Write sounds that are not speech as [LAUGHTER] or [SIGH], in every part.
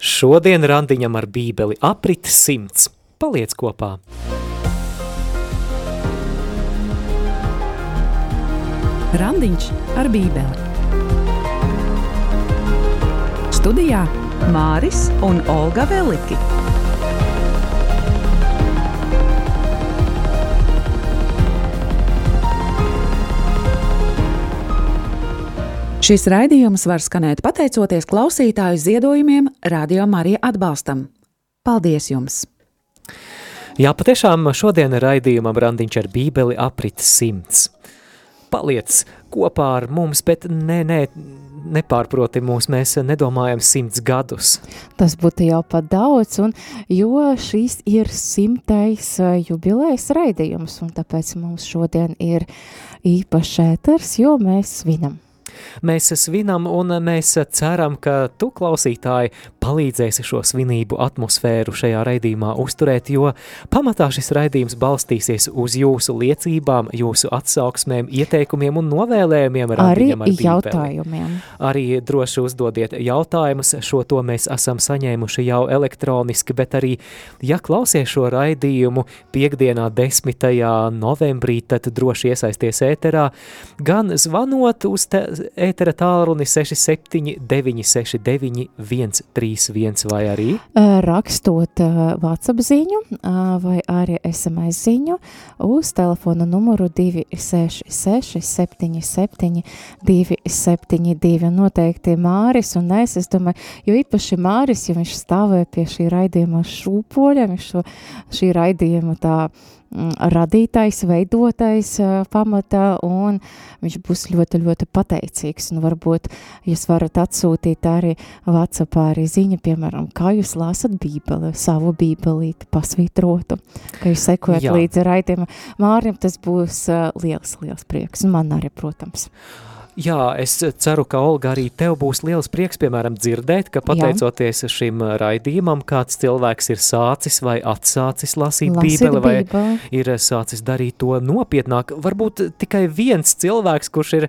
Šodien randiņam ar bībeli aprit simts. Paliec kopā! Randiņš ar bībeli. Studijā Māris un Olga Veliki. Šis raidījums var skanēt pateicoties klausītāju ziedojumiem, Radio Marija atbalstam. Paldies jums! Jā, patiešām šodien raidījumam randiņš ar bībeli aprit simts. Paliec kopā ar mums, bet nē, nē, nepārproti mūs, mēs nedomājam simts gadus. Tas būtu jau pat daudz, un, jo šīs ir simtais jubilējas raidījums, un tāpēc mums šodien ir īpašs ēters, jo mēs svinam. Mēs svinam un mēs ceram, ka tu, klausītāji, palīdzēsi šo svinību atmosfēru šajā raidījumā uzturēt, jo pamatā šis raidījums balstīsies uz jūsu liecībām, jūsu atsauksmēm, ieteikumiem un novēlējumiem. Arī ar jautājumiem. Arī droši uzdodiet jautājumus, šo to mēs esam saņēmuši jau elektroniski, bet arī, ja klausies šo raidījumu piekdienā 10. novembrī, tad droši iesaisties ēterā, gan zvanot uz te, ētera tālruni 679 69 131 vai arī? Rakstot WhatsApp ziņu vai arī SMS ziņu uz telefona numuru 266 77 272. Noteikti Māris un es, es domāju, jo īpaši Māris, ja viņš stāvēja pie šī raidījuma šūpoļa, viņš šo, šī raidījuma tā Mm, radītais, veidotais pamatā, un viņš būs ļoti, ļoti pateicīgs. Un varbūt jūs varat atsūtīt arī WhatsAppā arī ziņa, piemēram, kā jūs lasat bībeli, savu bībelīti pasvītrotu, ka jūs sekojat Jā. līdzi raidījuma. Mārim tas būs uh, liels, liels prieks, un man arī, protams. Jā, es ceru, ka Olga arī tev būs liels prieks, piemēram, dzirdēt, ka pateicoties Jā. šim raidījumam, kāds cilvēks ir sācis vai atsācis lasīt, lasīt bībeli, vai bībeli. ir sācis darīt to nopietnāk. Varbūt tikai viens cilvēks, kurš ir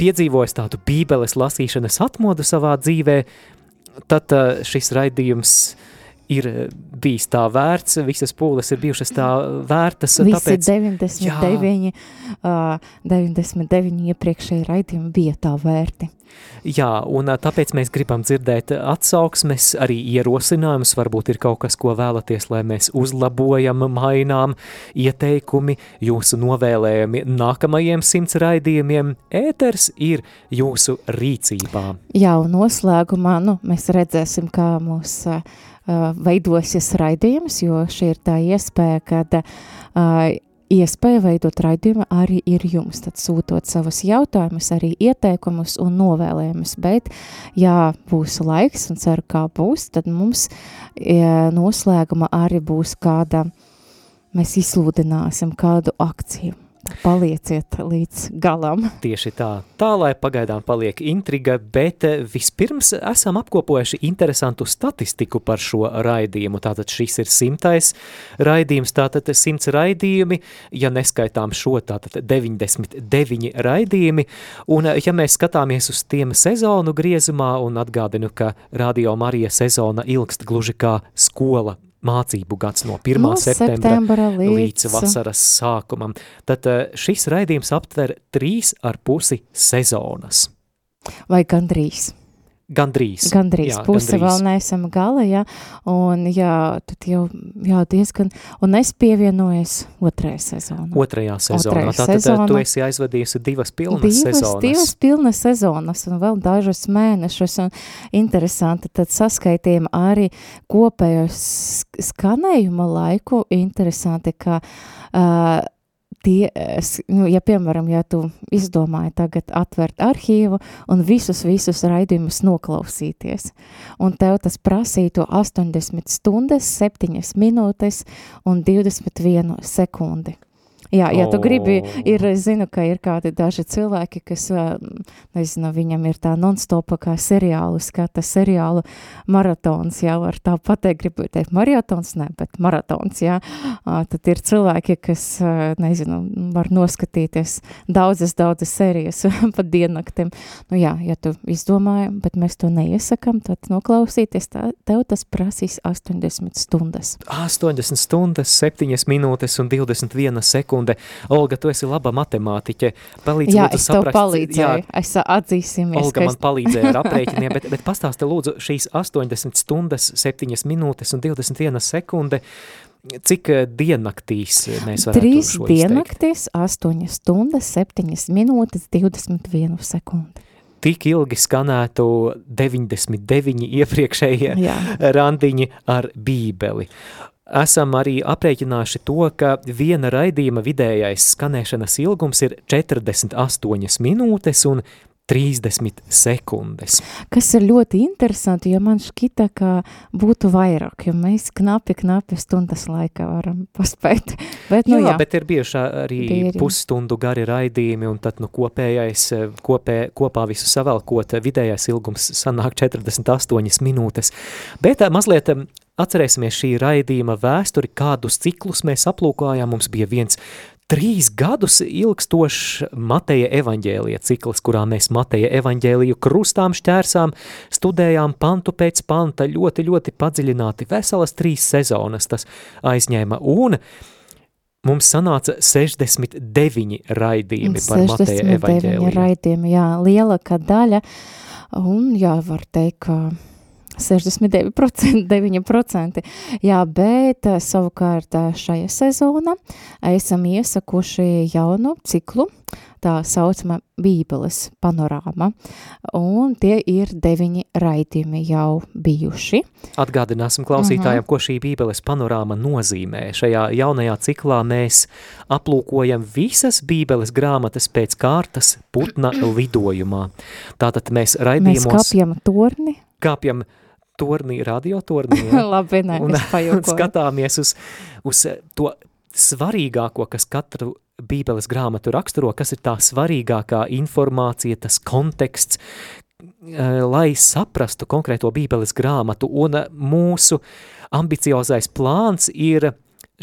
piedzīvojis tādu bībeles lasīšanas atmodu savā dzīvē, tad šis raidījums ir bijis tā vērts, visas pūles ir bijušas tā vērtas. Visi tāpēc, 99, uh, 99 iepriekšēji raidījumi bija tā vērti. Jā, un tāpēc mēs gribam dzirdēt atsauksmes, arī ierosinājumus, varbūt ir kaut kas, ko vēlaties, lai mēs uzlabojam, mainām, ieteikumi, jūsu novēlējumi nākamajiem simts raidījumiem. Ēters ir jūsu rīcībā. Jā, un noslēgumā, nu, mēs redzēsim, kā mūs uh, veidosies raidījums, jo šī ir tā iespēja, kad iespēja veidot raidījumu arī ir jums, tad sūtot savus jautājumus, arī ieteikumus un novēlējumus, bet, ja būs laiks un ceru, kā būs, tad mums ja, noslēguma arī būs kāda, mēs izsludināsim kādu akciju. Palieciet līdz galam. Tieši tā. Tā, lai pagaidām paliek intriga, bet eh, vispirms esam apkopojuši interesantu statistiku par šo raidījumu. Tātad šis ir simtais raidījums, tātad simts raidījumi, ja neskaitām šo, tātad 99 raidījumi. Un eh, ja mēs skatāmies uz tiem sezonu griezumā un atgādinu, ka Radio Marija sezona ilgst gluži kā skola mācību gads no 1. No septembra, septembra līdz... līdz vasaras sākumam. Tad eh, šis raidījums aptver trīs ar pusi sezonas. Vai gandrīz? Gandrīz. Gandrīz. Jā, Puse gandrīz. vēl neesam gala, jā. Un jā, tad jau jā, diezgan, un es pievienojos otrajā sezonā. Otrajā sezonā. Otrajā Tātad eh, sezona. tu esi aizvadījusi divas pilnas divas, sezonas. Divas pilnas sezonas un vēl dažus mēnešus. Un interesanti, tad saskaitījām arī kopējo skanējuma laiku. Interesanti, ka uh, tie, nu, ja piemēram, ja tu izdomāji tagad atvert arhīvu un visus, visus raidījumus noklausīties, un tev tas prasītu 80 stundas, 7 minūtes un 21 sekundi. Jā, ja tu gribi, ir, es zinu, ka ir kādi daži cilvēki, kas, nezinu, viņam ir tā non-stopa kā seriālu, skata seriālu maratons, jā, var tā pateikt, gribu teikt maratons, ne, bet maratons, jā, tad ir cilvēki, kas, nezinu, var noskatīties daudzas, daudzas serijas [LAUGHS] pa diennaktim. Nu jā, ja tu izdomāji, bet mēs to neiesakam, tad noklausīties, tā, tev tas prasīs 80 stundas. 80 stundas, 7 minūtes un 21 sekundes sekunde. Olga, tu esi laba matemātiķe. Palīdzi, jā, lūdzu, es saprast, tev palīdzēju, jā, es atzīsimies. Olga man es... palīdzēja ar [LAUGHS] aprēķiniem, bet, bet pastāsti lūdzu šīs 80 stundas, 7 minūtes un 21 sekunde. Cik eh, diennaktīs mēs varētu Trīs diennaktīs, 8 stundas, 7 minūtes, 21 sekundi tik ilgi skanētu 99 iepriekšējie Jā. randiņi ar bībeli esam arī aprēķinājuši to, ka viena raidījuma vidējais skanēšanas ilgums ir 48 minūtes un 30 sekundes. Kas ir ļoti interesanti, jo man šķita, ka būtu vairāk, jo mēs knapi, knapi stundas laikā varam paspēt. [LAUGHS] Bet, nu, jā, jā, bet ir bieži arī Bieri. pusstundu gari raidījumi, un tad nu, kopējais, kopē, kopā visu savelkot, vidējais ilgums sanāk 48 minūtes. Bet mazliet Atcerēsimies šī raidījuma vēsturi, kādus ciklus mēs aplūkojām. Mums bija viens trīs gadus ilgstošs Mateja evaņģēlija cikls, kurā mēs Mateja evaņģēliju krustām šķērsām, studējām pantu pēc panta, ļoti, ļoti padziļināti, veselas trīs sezonas tas aizņēma, un mums sanāca 69 raidījumi par Mateja evaņģēliju. 69 raidījumi, jā, lielākā daļa, un jā, var teikt, ka 69%, 9%. [LAUGHS] Jā, bet eh, savukārt eh, šajā sezonā esam iesakuši jaunu ciklu, tā saucama Bībeles panorāma, un tie ir deviņi raidījumi jau bijuši. Atgādināsim klausītājiem, uh mhm. -huh. ko šī Bībeles panorāma nozīmē. Šajā jaunajā ciklā mēs aplūkojam visas Bībeles grāmatas pēc kārtas putna [CLEARS THROAT] lidojumā. Tātad mēs raidījumos... Mēs kāpjam torni. Kāpjam tornī, radiotornī. Ja? [LAUGHS] Labi, nē, un. Un [LAUGHS] skatāmies uz, uz to svarīgāko, kas katru bībeles grāmatu raksturo, kas ir tā svarīgākā informācija, tas konteksts, eh, lai saprastu konkrēto bībeles grāmatu, un mūsu ambiciozais plāns ir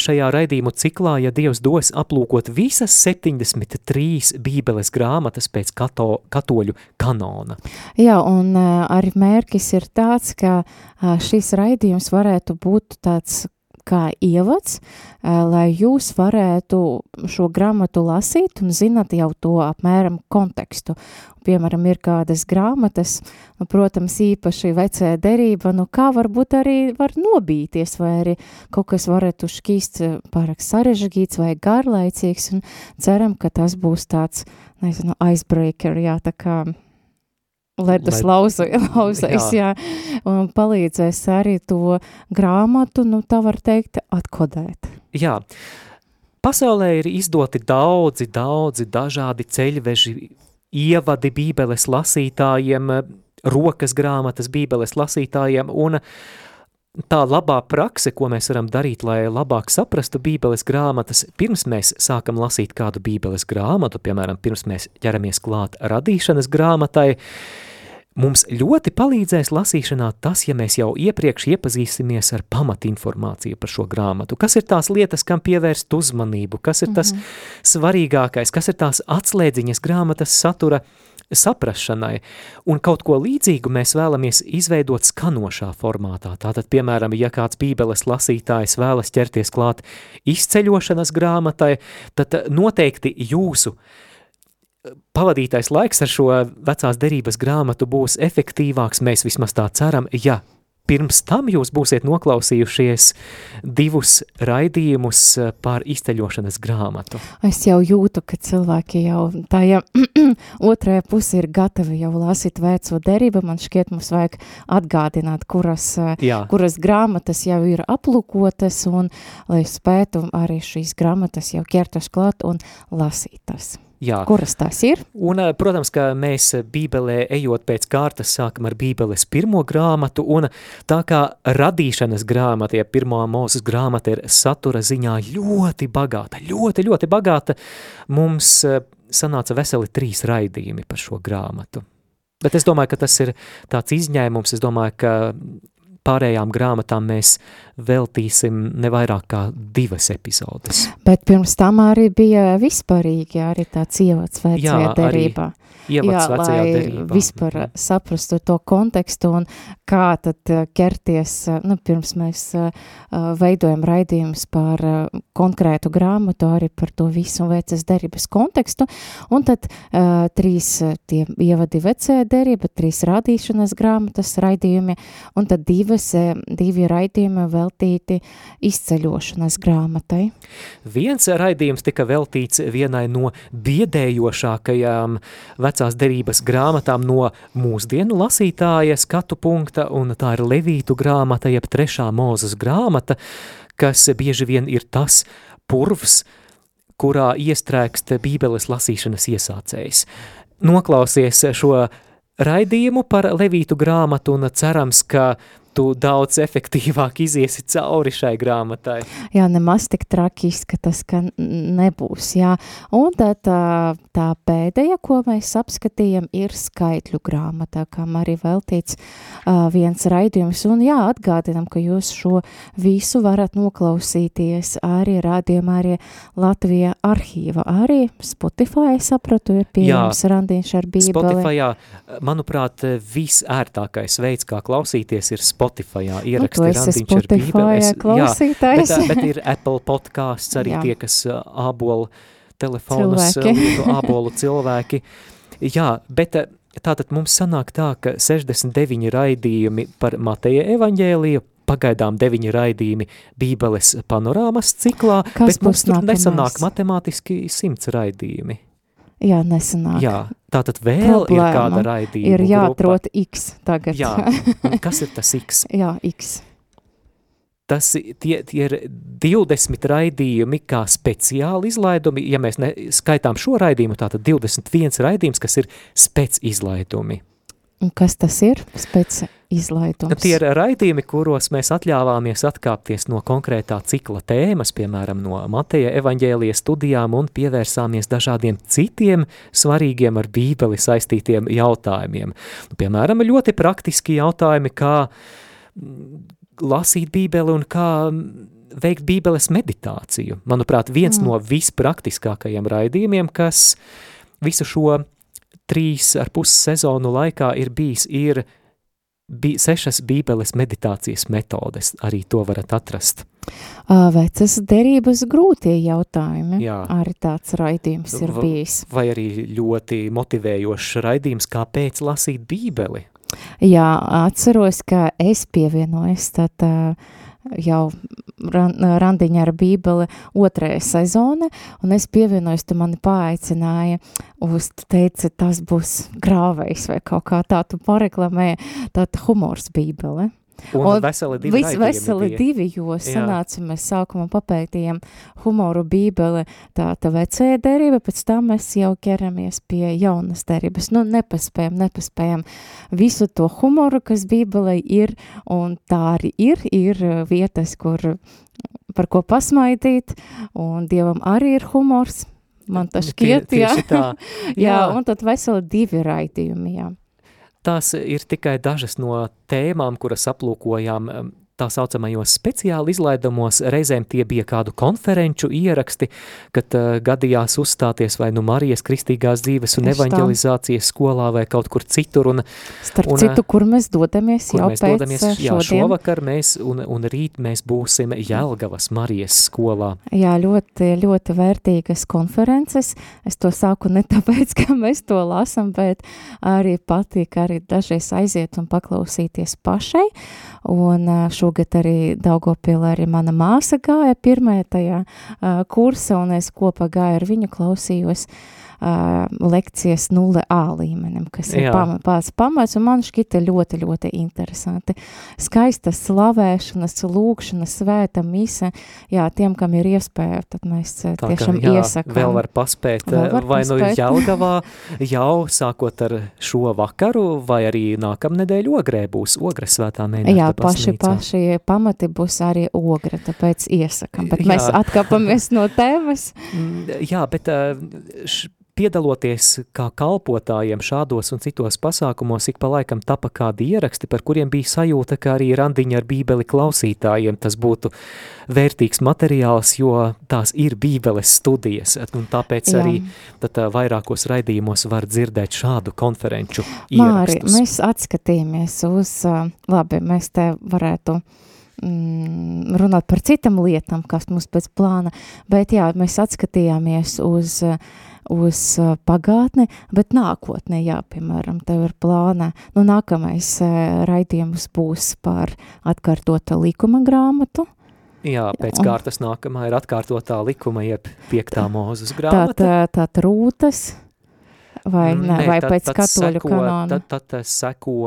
šajā raidījumu ciklā, ja Dievs dos aplūkot visas 73 bībeles grāmatas pēc kato, katoļu kanona. Jā, un uh, arī mērķis ir tāds, ka uh, šis raidījums varētu būt tāds kā ievads, lai jūs varētu šo grāmatu lasīt un zināt jau to apmēram kontekstu. Piemēram, ir kādas grāmatas, nu, protams, īpaši vecē derība, nu kā varbūt arī var nobīties, vai arī kaut kas varētu šķīst pārāk sarežģīts vai garlaicīgs, un ceram, ka tas būs tāds, nezinu, icebreaker, jā, tā kā ledus [LAUGHS] lauzais, jā. jā, un palīdzēs arī to grāmatu, nu tā var teikt, atkodēt. Jā, pasaulē ir izdoti daudzi, daudzi dažādi ceļveži, ievadi bībeles lasītājiem, rokas grāmatas bībeles lasītājiem, un tā labā prakse, ko mēs varam darīt, lai labāk saprastu bībeles grāmatas, pirms mēs sākam lasīt kādu bībeles grāmatu, piemēram, pirms mēs ķeramies klāt radīšanas grāmatai, uh, Mums ļoti palīdzēs lasīšanā tas, ja mēs jau iepriekš iepazīsimies ar pamatinformāciju par šo grāmatu. Kas ir tās lietas, kam pievērst uzmanību, kas ir tas mm -hmm. svarīgākais, kas ir tās atslēdziņas grāmatas satura saprašanai. Un kaut ko līdzīgu mēs vēlamies izveidot skanošā formātā. Tātad, piemēram, ja kāds bībeles lasītājs vēlas ķerties klāt izceļošanas grāmatai, tad noteikti jūsu uh, pavadītais laiks ar šo vecās derības grāmatu būs efektīvāks, mēs vismaz tā ceram, ja pirms tam jūs būsiet noklausījušies divus raidījumus par izceļošanas grāmatu. Es jau jūtu, ka cilvēki jau tā, ja [CLEARS THROAT] otrajā pusē ir gatavi jau lasīt veco derību, man šķiet mums vajag atgādināt, kuras, Jā. kuras grāmatas jau ir aplūkotas un lai spētu arī šīs grāmatas jau ķertas klāt un lasītas. Jā. Kuras tās ir? Un, protams, ka mēs bībelē ejot pēc kārtas sākam ar bībeles pirmo grāmatu, un tā kā radīšanas grāmata, ja pirmā mūzes grāmata ir satura ziņā ļoti bagāta, ļoti, ļoti bagāta, mums sanāca veseli trīs raidījumi par šo grāmatu. Bet es domāju, ka tas ir tāds izņēmums, es domāju, ka pārējām grāmatām mēs veltīsim ne vairāk kā divas epizodes. Bet pirms tam arī bija vispārīgi arī tāds ievads vecajā derībā. Arī ievads Jā, vecajā derībā. vispār saprastu to kontekstu un kā tad eh, ķerties, eh, nu, pirms mēs uh, veidojam raidījumus par konkrētu grāmatu, arī par to visu vecas derības kontekstu, un tad uh, trīs tie ievadi vecajā derība, trīs rādīšanas grāmatas raidījumi, un tad divas, divi raidījumi veltīti izceļošanas grāmatai. Viens raidījums tika veltīts vienai no biedējošākajām vecajām vecās derības grāmatām no mūsdienu lasītāja skatu punkta, un tā ir Levītu grāmata, jeb trešā mūzes grāmata, kas bieži vien ir tas purvs, kurā iestrēgst bībeles lasīšanas iesācējs. Noklausies šo raidījumu par Levītu grāmatu un cerams, ka tu daudz efektīvāk iziesi cauri šai grāmatai. Jā, nemaz tik traki izskatās, ka nebūs, jā. Un tad tā, tā pēdējā, ko mēs apskatījam, ir skaitļu grāmatā, kam arī veltīts uh, viens raidījums. Un jā, atgādinam, ka jūs šo visu varat noklausīties arī rādījumā, arī Latvijā arhīva, arī Spotify, sapratu, ir pieejams randiņš ar bībeli. Spotifyā, manuprāt, visērtākais veids, kā klausīties, ir Spotify Spotifyā ieraksti nu, randiņš ar bībeli. Es, klausītājs. Jā, bet, bet ir Apple podcasts arī [LAUGHS] jā. tie, kas ābolu telefonus, cilvēki. ābolu cilvēki. Jā, bet tātad mums sanāk tā, ka 69 raidījumi par Mateja evaņģēliju, pagaidām deviņi raidījumi Bībeles panorāmas ciklā, Kas bet mums tur nesanāk matemātiski simts raidījumi. Jā, nesanāk. Jā, tātad vēl Problēma ir kāda raidījuma Ir jāatrot grupa. X tagad. Jā, un kas ir tas X? [LAUGHS] Jā, X. Tas tie, tie ir 20 raidījumi kā speciāli izlaidumi, ja mēs ne, skaitām šo raidījumu, tātad 21 raidījums, kas ir spec izlaidumi. Un kas tas ir? Spec izlaidums. Tie ir raidījumi, kuros mēs atļāvāmies atkāpties no konkrētā cikla tēmas, piemēram, no Mateja evaņģēlijas studijām un pievērsāmies dažādiem citiem svarīgiem ar bībeli saistītiem jautājumiem. Piemēram, ļoti praktiski jautājumi, kā mm, lasīt bībeli un kā veikt bībeles meditāciju. Manuprāt, viens mm. no vispraktiskākajiem raidījumiem, kas visu šo trīs ar pus sezonu laikā ir bijis, ir Bi sešas bībeles meditācijas metodes, arī to varat atrast. Vecas derības grūtie jautājumi, Jā. arī tāds raidījums ir bijis. Vai arī ļoti motivējošs raidījums, kāpēc lasīt bībeli? Jā, atceros, ka es pievienojos, tad uh, jau randiņa ar bībeli otrajā sezone, un es pievienojos, tu mani paaicināja uz, tu teici, tas būs grāvējs vai kaut kā tā, tu pareklamēja, tāda humors bībele. Un, un veseli divi vis, veseli bija. divi, jo sanāca, mēs sākumā papētījām humoru bībeli, tā, tā vecēja derība, pēc tam mēs jau ķeramies pie jaunas derības. Nu, nepaspējam, nepaspējam visu to humoru, kas bībelē ir, un tā arī ir, ir vietas, kur par ko pasmaidīt, un Dievam arī ir humors, man tas šķiet, jā. [LAUGHS] jā. jā, un tad veseli divi raidījumi, jā. Tās ir tikai dažas no tēmām, kuras aplūkojām tā saucamajos speciāli izlaidumos, reizēm tie bija kādu konferenču ieraksti, kad uh, gadījās uzstāties vai nu Marijas kristīgās dzīves un evanģelizācijas skolā vai kaut kur citur. Un, Starp un, citu, kur mēs dodamies kur jau mēs pēc dodamies, jā, šodien? šovakar mēs un, un rīt mēs būsim Jelgavas Marijas skolā. Jā, ļoti, ļoti vērtīgas konferences. Es to saku ne tāpēc, [LAUGHS] ka mēs to lasam, bet arī patīk arī dažreiz aiziet un paklausīties pašai. Un šogad arī Daugopilā arī mana māsa gāja pirmajā tajā uh, kursa, un es kopā gāju ar viņu klausījos uh, lekcijas 0A līmenim, kas ir pam, pats pamats, un man šķita ļoti, ļoti interesanti. Skaista slavēšanas, lūkšanas, svēta mise, jā, tiem, kam ir iespēja, tad mēs Tā, tiešām ka, jā, iesakām. Vēl var paspēt, vēl var vai nu paspēt. nu Jelgavā, jau sākot ar šo vakaru, vai arī nākamnedēļ ogrē būs ogres svētā mēnešta Jā, paši, paši pamati būs arī ogre, tāpēc iesakam, bet jā. mēs atkāpamies no tēmas. Mm, jā, bet š, piedaloties kā kalpotājiem šādos un citos pasākumos, ik pa laikam tapa kādi ieraksti, par kuriem bija sajūta, ka arī randiņa ar bībeli klausītājiem tas būtu vērtīgs materiāls, jo tās ir bībeles studijas, un tāpēc Jā. arī tad, vairākos raidījumos var dzirdēt šādu konferenču Māri, ierakstus. mēs atskatījāmies uz, labi, mēs te varētu mm, runāt par citam lietam, kas mums pēc plāna, bet jā, mēs atskatījāmies uz uh, uz pagātni, bet nākotnē, jā, piemēram, tev ir plāna, nu, nākamais raidījums būs par atkārtota likuma grāmatu, Jā, pēc kārtas nākamā ir atkārtotā likuma, jeb piektā mūzes grāmata. Tā, tā, tā trūtas, vai, mm, ne, vai tad, pēc tad katoļu seko, kanona? Tad, tad seko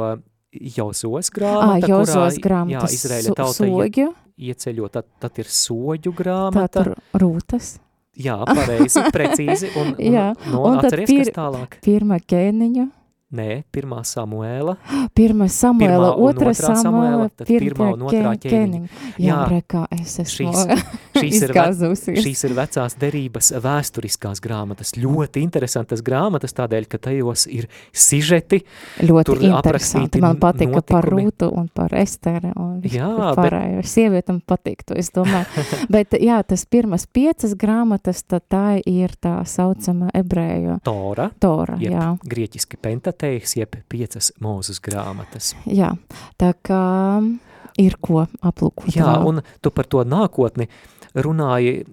Jozos grāmata, ah, Jozos grāmata, jā, Izraēļa tauta soģu. ieceļo, tad, tad ir soģu grāmata. Tā rūtas. Jā, pareizi, [LAUGHS] precīzi. Un, un, Jā, no, un atceries, pir, kas tālāk? Pirmā ķēniņa. Nē, pirmā Samuēla. [GASPS] Pirmā Samuēla, otrā Samuēla, pirmā un otrā ķēniņa. Jā, Jā rekā, es esmu šīs, [LAUGHS] šīs, ir ve, šīs ir vecās derības vēsturiskās grāmatas. Ļoti interesantas grāmatas, tādēļ, ka tajos ir sižeti. Ļoti interesanti. Man notikumi. par Rūtu un par Esteri un jā, pārējo. Bet... Sievietam patiktu, es domāju. [LAUGHS] bet jā, tas pirmas piecas grāmatas, tad tā ir tā saucama ebreju. Tora. Tora, jā. Grieķiski pentat Pentateiks, jeb piecas mūzes grāmatas. Jā, tā kā ir ko aplūkot. Jā, un tu par to nākotni runāji,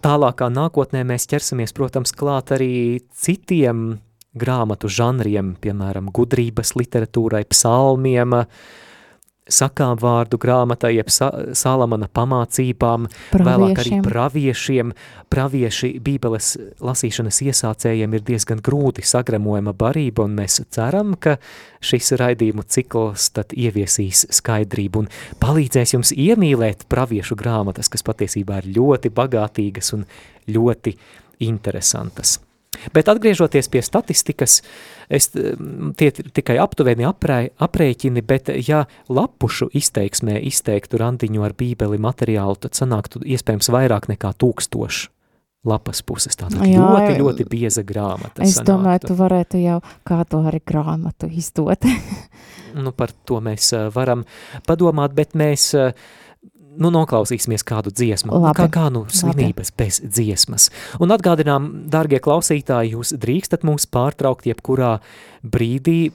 tālākā nākotnē mēs ķersamies, protams, klāt arī citiem grāmatu žanriem, piemēram, gudrības literatūrai, psalmiem, uh, sakām vārdu grāmatai, jeb sa Salamana pamācībām, praviešiem. vēlāk arī praviešiem. Pravieši bībeles lasīšanas iesācējiem ir diezgan grūti sagramojama barība, un mēs ceram, ka šis raidījumu cikls tad ieviesīs skaidrību un palīdzēs jums iemīlēt praviešu grāmatas, kas patiesībā ir ļoti bagātīgas un ļoti interesantas. Bet atgriežoties pie statistikas, es, tie ir tikai aptuveni aprē, aprēķini, bet ja lapušu izteiksmē izteiktu randiņu ar bībeli materiālu, tad sanāktu iespējams vairāk nekā tūkstoši lapas puses. Tātad Jā, ļoti, ļoti bieza grāmata. Es sanāktu. domāju, tu varētu jau kādu arī grāmatu izdot. [LAUGHS] nu, par to mēs varam padomāt, bet mēs uh, nu, noklausīsimies kādu dziesmu. Nu, Labi. Kā, kā nu svinības Labi. bez dziesmas. Un atgādinām, dārgie klausītāji, jūs drīkstat mūs pārtraukt jebkurā brīdī.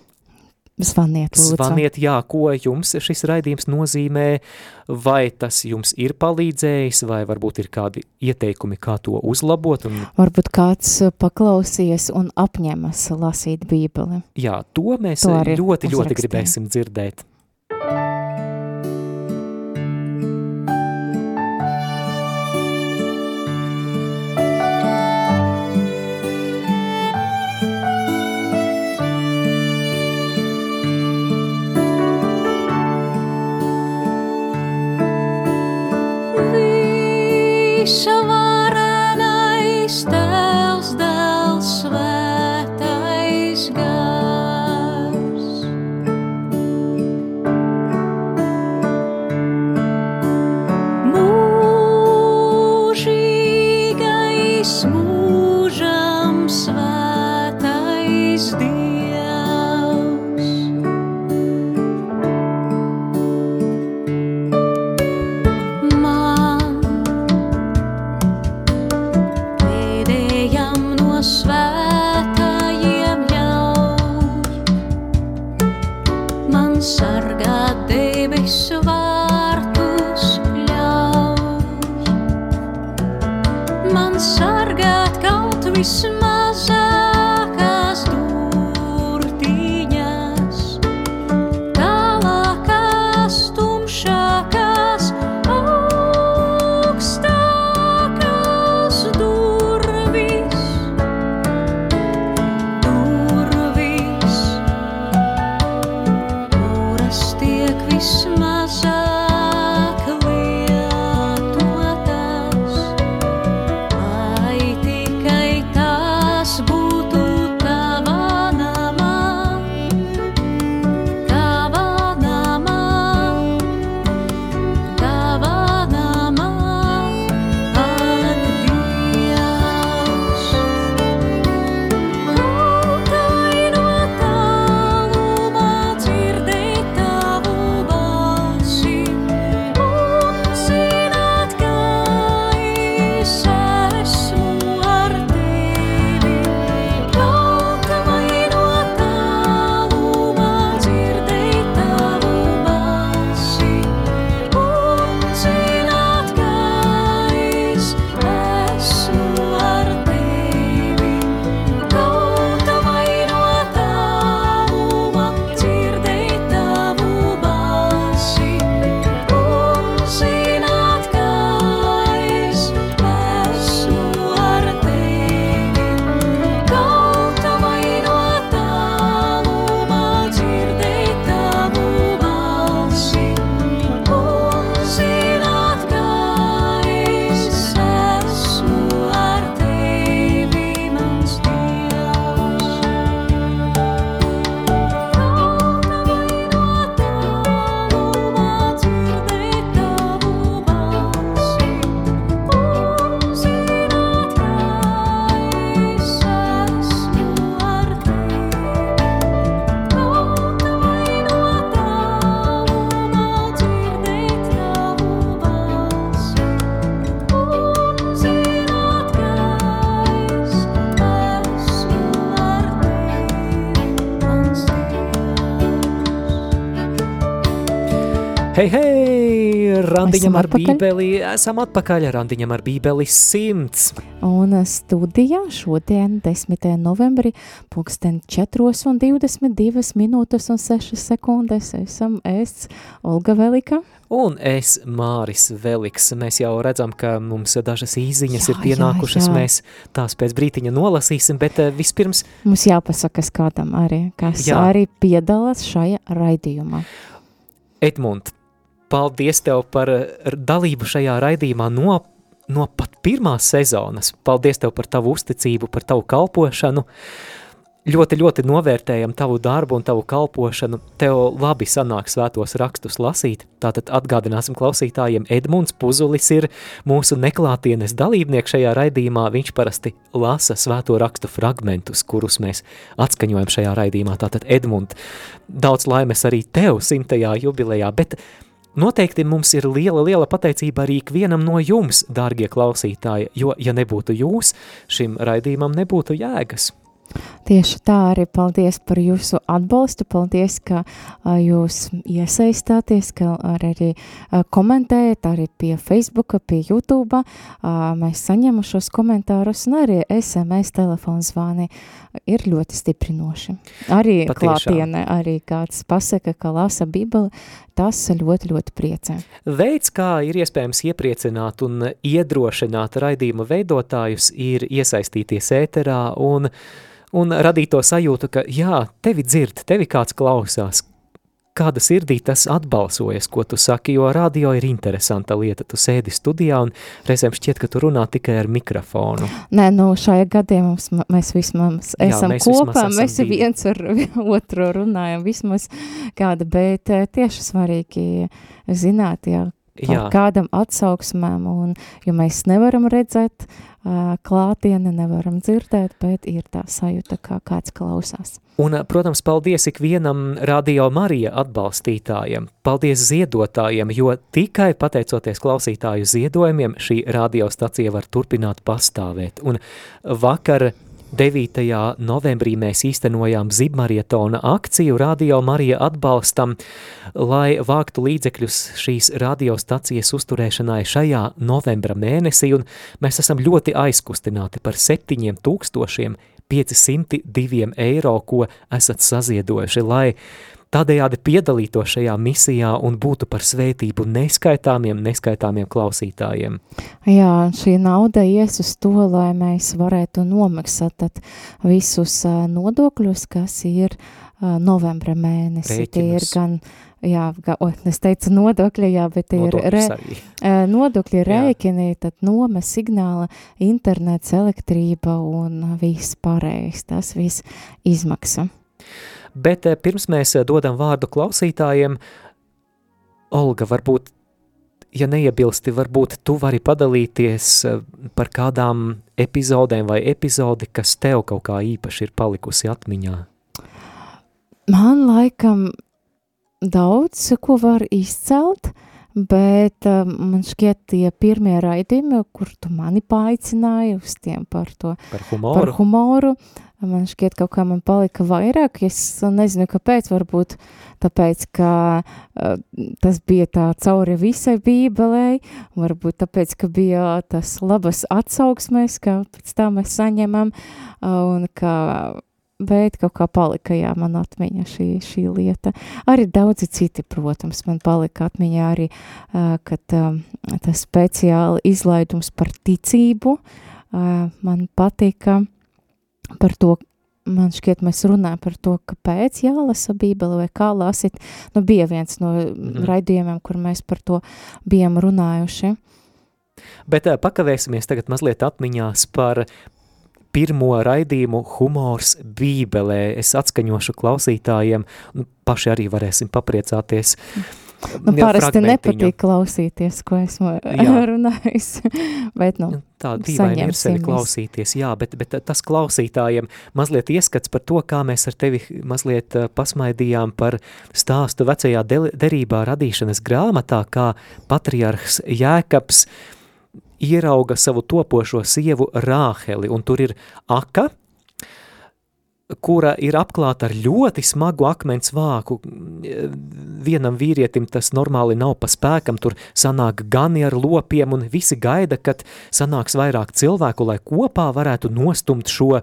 Zvaniet, lūdzu. Zvaniet, jā, ko jums šis raidījums nozīmē, vai tas jums ir palīdzējis, vai varbūt ir kādi ieteikumi, kā to uzlabot. Un... Varbūt kāds uh, paklausies un apņemas lasīt bībeli. Jā, to mēs to ļoti, ļoti, ļoti gribēsim dzirdēt. 什么？Hei, hei! Randiņam ar bībeli, esam atpakaļ, randiņam ar bībeli simts. Un studijā šodien, 10. novembrī, pulksten 4 un 22 minūtes un 6 sekundes, esam es, Olga Velika. Un es, Māris Veliks, mēs jau redzam, ka mums dažas īziņas Jā, ir pienākušas, jā, jā. mēs tās pēc brītiņa nolasīsim, bet eh, vispirms, Mums jāpasakas kādam arī, kas. Jā. arī piedalās šajā raidījumā. Edmund, paldies tev par eh, dalību šajā raidījumā no, no pat pirmās sezonas. Paldies tev par tavu uzticību, par tavu kalpošanu. Ļoti, ļoti novērtējam tavu darbu un tavu kalpošanu. Tev labi sanāk svētos rakstus lasīt. Tātad atgādināsim klausītājiem, Edmunds Puzulis ir mūsu neklātienes dalībnieks šajā raidījumā. Viņš parasti lasa svēto rakstu fragmentus, kurus mēs atskaņojam šajā raidījumā. Tātad, Edmund, daudz laimes arī tev simtajā jubilejā, bet Noteikti mums ir liela, liela pateicība arī ikvienam no jums, dārgie klausītāji, jo, ja nebūtu jūs, šim raidījumam nebūtu jēgas. Tieši tā arī paldies par jūsu atbalstu, paldies, ka jūs iesaistāties, ka ar arī komentējat arī pie Facebooka, pie YouTube. A, mēs saņemam šos komentārus un arī SMS telefonu zvani ir ļoti stiprinoši. Arī Patiešām. klātienē, arī kāds pasaka, ka lasa bībeli, tas ļoti, ļoti priecē. Veids, kā ir iespējams iepriecināt un iedrošināt raidījuma veidotājus, ir iesaistīties ēterā un, un radīt to sajūtu, ka jā, tevi dzird, tevi kāds klausās, kāda sirdī tas atbalsojas, ko tu saki, jo radio ir interesanta lieta. Tu sēdi studijā un reizēm šķiet, ka tu runā tikai ar mikrofonu. Nē, nu šajā gadījumā mums, mēs vismaz Jā, esam mēs vismaz kopā, esam mēs divi. viens ar [LAUGHS] otru runājam vismaz kāda, bet eh, tieši svarīgi zināt, jā, par kādam atsauksmēm, un, jo mēs nevaram redzēt uh, klātieni, nevaram dzirdēt, bet ir tā sajūta, kā kāds klausās. Un, protams, paldies ikvienam Radio Marija atbalstītājiem, paldies ziedotājiem, jo tikai pateicoties klausītāju ziedojumiem šī radiostacija var turpināt pastāvēt. Un vakar 9. novembrī mēs īstenojām zibmarietona akciju Radio Marija atbalstam, lai vāktu līdzekļus šīs radiostacijas uzturēšanai šajā novembra mēnesī, un mēs esam ļoti aizkustināti par 7502 eiro, ko esat saziedojuši, lai tādējādi piedalītos šajā misijā un būtu par svētību neskaitāmiem, neskaitāmiem klausītājiem. Jā, šī nauda ies uz to, lai mēs varētu nomaksāt visus nodokļus, kas ir novembra mēnesi. Rēķinus. Tie ir gan jā, ga, o, es teicu nodokļi, jā, bet ir re, nodokļi rēķini, tad nome, signāla, internets, elektrība un viss pārējais, tas viss izmaksa. Bet pirms mēs dodam vārdu klausītājiem, Olga, varbūt, ja neiebilsti, varbūt tu vari padalīties par kādām epizodēm vai epizodi, kas tev kaut kā īpaši ir palikusi atmiņā? Man laikam daudz, ko var izcelt, bet uh, man šķiet tie pirmie raidījumi, kur tu mani paaicināji uz tiem par to, Par humoru? par humoru, man šķiet kaut kā man palika vairāk, es nezinu, kāpēc, varbūt tāpēc, ka uh, tas bija tā cauri visai bībelei, varbūt tāpēc, ka bija tas labas atsauksmēs, kā pēc tā mēs saņemam, uh, ka bet kaut kā palika, jā, man atmiņa šī, šī lieta. Arī daudzi citi, protams, man palika atmiņā arī, uh, kad um, tas speciāli izlaidums par ticību uh, man patika par to, man šķiet, mēs runājam par to, kāpēc jālasa bībele vai kā lasīt. Nu, bija viens no Mhm. raidījumiem, kur mēs par to bijām runājuši. Bet pakavēsimies tagad mazliet atmiņās par pirmo raidījumu humors bībelē. Es atskaņošu klausītājiem, un paši arī varēsim papriecāties. Nu, Ja parasti fragmentiņu. nepatīk klausīties, ko esmu Jā. [LAUGHS] runājis, bet, nu, Tā dīvaini ir sevi klausīties, jā, bet, bet tas klausītājiem mazliet ieskats par to, kā mēs ar tevi mazliet eh, pasmaidījām par stāstu vecajā de- derībā radīšanas grāmatā, kā patriarhs Jēkabs ierauga savu topošo sievu Rāheli, un tur ir aka, kura ir apklāta ar ļoti smagu akmens vāku. Vienam vīrietim tas normāli nav pa spēkam, tur sanāk gani ar lopiem, un visi gaida, kad sanāks vairāk cilvēku, lai kopā varētu nostumt šo,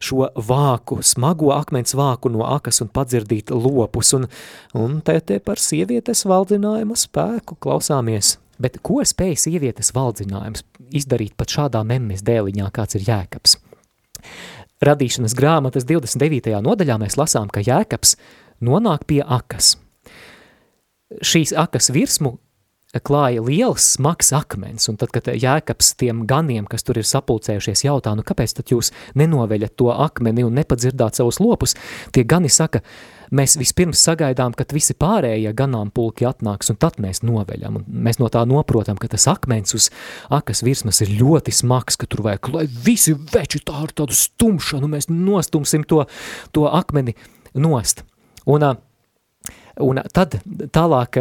šo vāku, smago akmens vāku no akas un padzirdīt lopus. Un, un te, te par sievietes valdzinājuma spēku klausāmies. Bet ko spēja sievietes valdzinājums izdarīt pat šādā memmes dēliņā, kāds ir Jēkabs? Radīšanas grāmatas 29. nodaļā mēs lasām, ka Jēkabs nonāk pie akas. Šīs akas virsmu klāja liels, smags akmens, un tad, kad Jēkabs tiem ganiem, kas tur ir sapulcējušies, jautā, nu kāpēc tad jūs nenoveļat to akmeni un nepadzirdāt savus lopus, tie gani saka, mēs vispirms sagaidām, kad visi pārējie ganāmpulki atnāks, un tad mēs noveļam, un mēs no tā noprotam, ka tas akmens uz akas virsmas ir ļoti smags, ka tur vajag, lai visi veči tā ar tādu stumšanu, mēs nostumsim to, to akmeni nost. Un, un tad tālāk,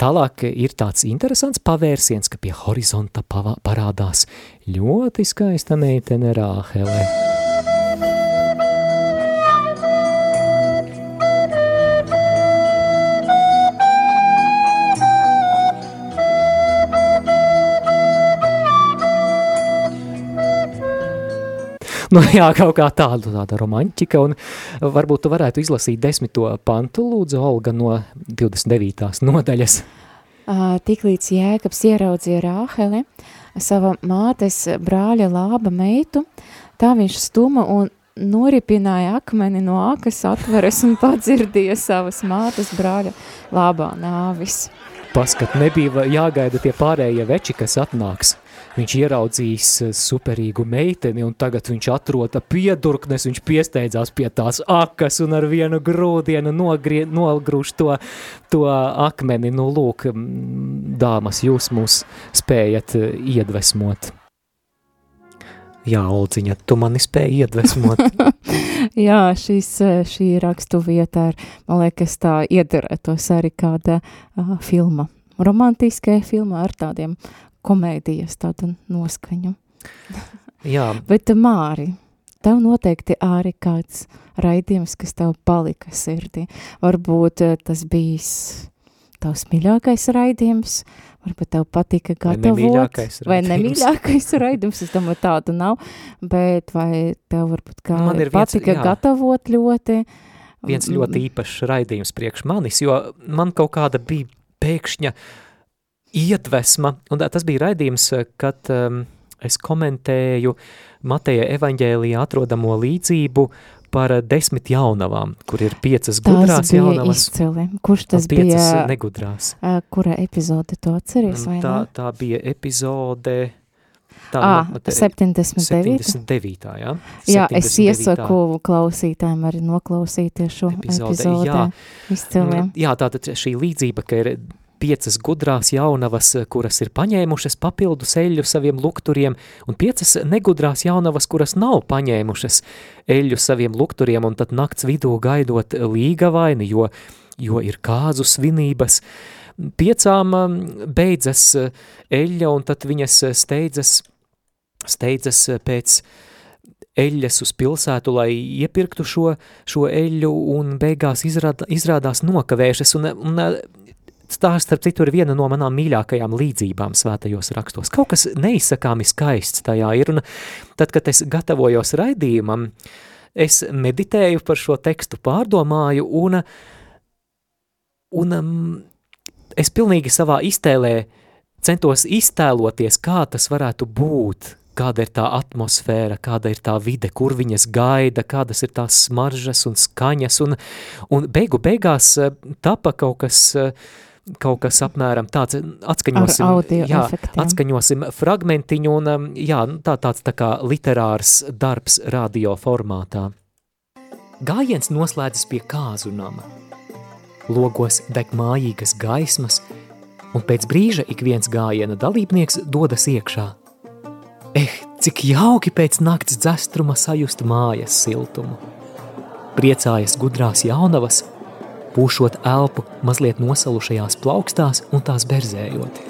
tālāk ir tāds interesants pavērsiens, ka pie horizonta parādās ļoti skaista meitene Rāhele. [LAUGHS] Nu, jā, kaut kā tāda, tāda romantika, un varbūt tu varētu izlasīt desmito pantu, lūdzu, Olga, no 29. nodaļas. Tiklīdz Jēkabs ieraudzīja Rāheli, sava mātes brāļa lāba meitu, tā viņš stuma un noripināja akmeni no akas atveres un padzirdīja savas mātes brāļa lābā nāvis. Paskat, nebija jāgaida tie pārējie veči, kas atnāks. Viņš ieraudzīs eh, superīgu meiteni, un tagad viņš atrota piedurknes, viņš piesteidzās pie tās akas un ar vienu grūdienu nogrie, nogrūž to, to akmeni. Nu, lūk, dāmas, jūs mūs spējat eh, iedvesmot. Jā, Olciņa, tu mani spēji iedvesmot. [LAUGHS] Jā, šis, ā, šī rakstu vieta ir, man liekas, tā iederētos arī kāda uh, filma, romantiskajā filmā ar tādiem komēdijas tādu noskaņu. Jā, [LAUGHS] Bet, Māri, tev noteikti arī kāds raidījums, kas tev palika sirdī. Varbūt eh, tas bijis tavs mīļākais raidījums, varbūt tev patika gatavot. Vai nemīļākais [LAUGHS] raidījums, es domāju, tādu nav, bet vai tev varbūt kā Man ir viens- patika jā. gatavot ļoti, viens ļoti īpašs raidījums priekš manis, jo man kaut kāda bija pēkšņa iedvesma, un tas bija raidījums, kad um, es komentēju Mateja evaņģēlijā atrodamo līdzību par desmit jaunavām, kur ir piecas gudrās bija jaunavas. Izcili. Kurš tas piecas bija? negudrās. Uh, kura epizode to atceries vai Tā, ne? tā bija epizode... Tā, nu, te- 79. 79. Jā, Jā, es 79. iesaku klausītājiem arī noklausīties šo Epizode, epizodē. jā. Izcili. Jā, tātad šī līdzība, ka ir piecas gudrās jaunavas, kuras ir paņēmušas papildus eļļu saviem lukturiem, un piecas negudrās jaunavas, kuras nav paņēmušas eļļu saviem lukturiem, un tad nakts vidū gaidot līgavaini, jo, jo ir kāzu svinības. Piecām um, beidzas uh, eļļa, un tad viņas steidzas, steidzas pēc eļļas uz pilsētu, lai iepirktu šo, šo eļļu, un beigās izrāda, izrādās nokavējušas. Un, un tā, starp citu, ir viena no manām mīļākajām līdzībām svētajos rakstos. Kaut kas neizsakāmi skaists tajā ir, un tad, kad es gatavojos raidījumam, es meditēju par šo tekstu, pārdomāju, un, un um, es pilnīgi savā iztēlē centos iztēloties, kā tas varētu būt, kāda ir tā atmosfēra, kāda ir tā vide, kur viņas gaida, kādas ir tās smaržas un skaņas, un, un beigu beigās eh, tapa kaut kas, eh, kaut kas apmēram tāds, atskaņosim, Ar audio jā, efektiem. atskaņosim fragmentiņu, un um, jā, nu, tā tāds tā kā literārs darbs radio formātā. Gājiens noslēdzas pie kāzu nama. Logos deg mājīgas gaismas, un pēc brīža ik viens gājiena dalībnieks dodas iekšā. Eh, cik jauki pēc nakts dzestruma sajust mājas siltumu. Priecājas gudrās jaunavas, pūšot elpu mazliet nosalušajās plaukstās un tās berzējot.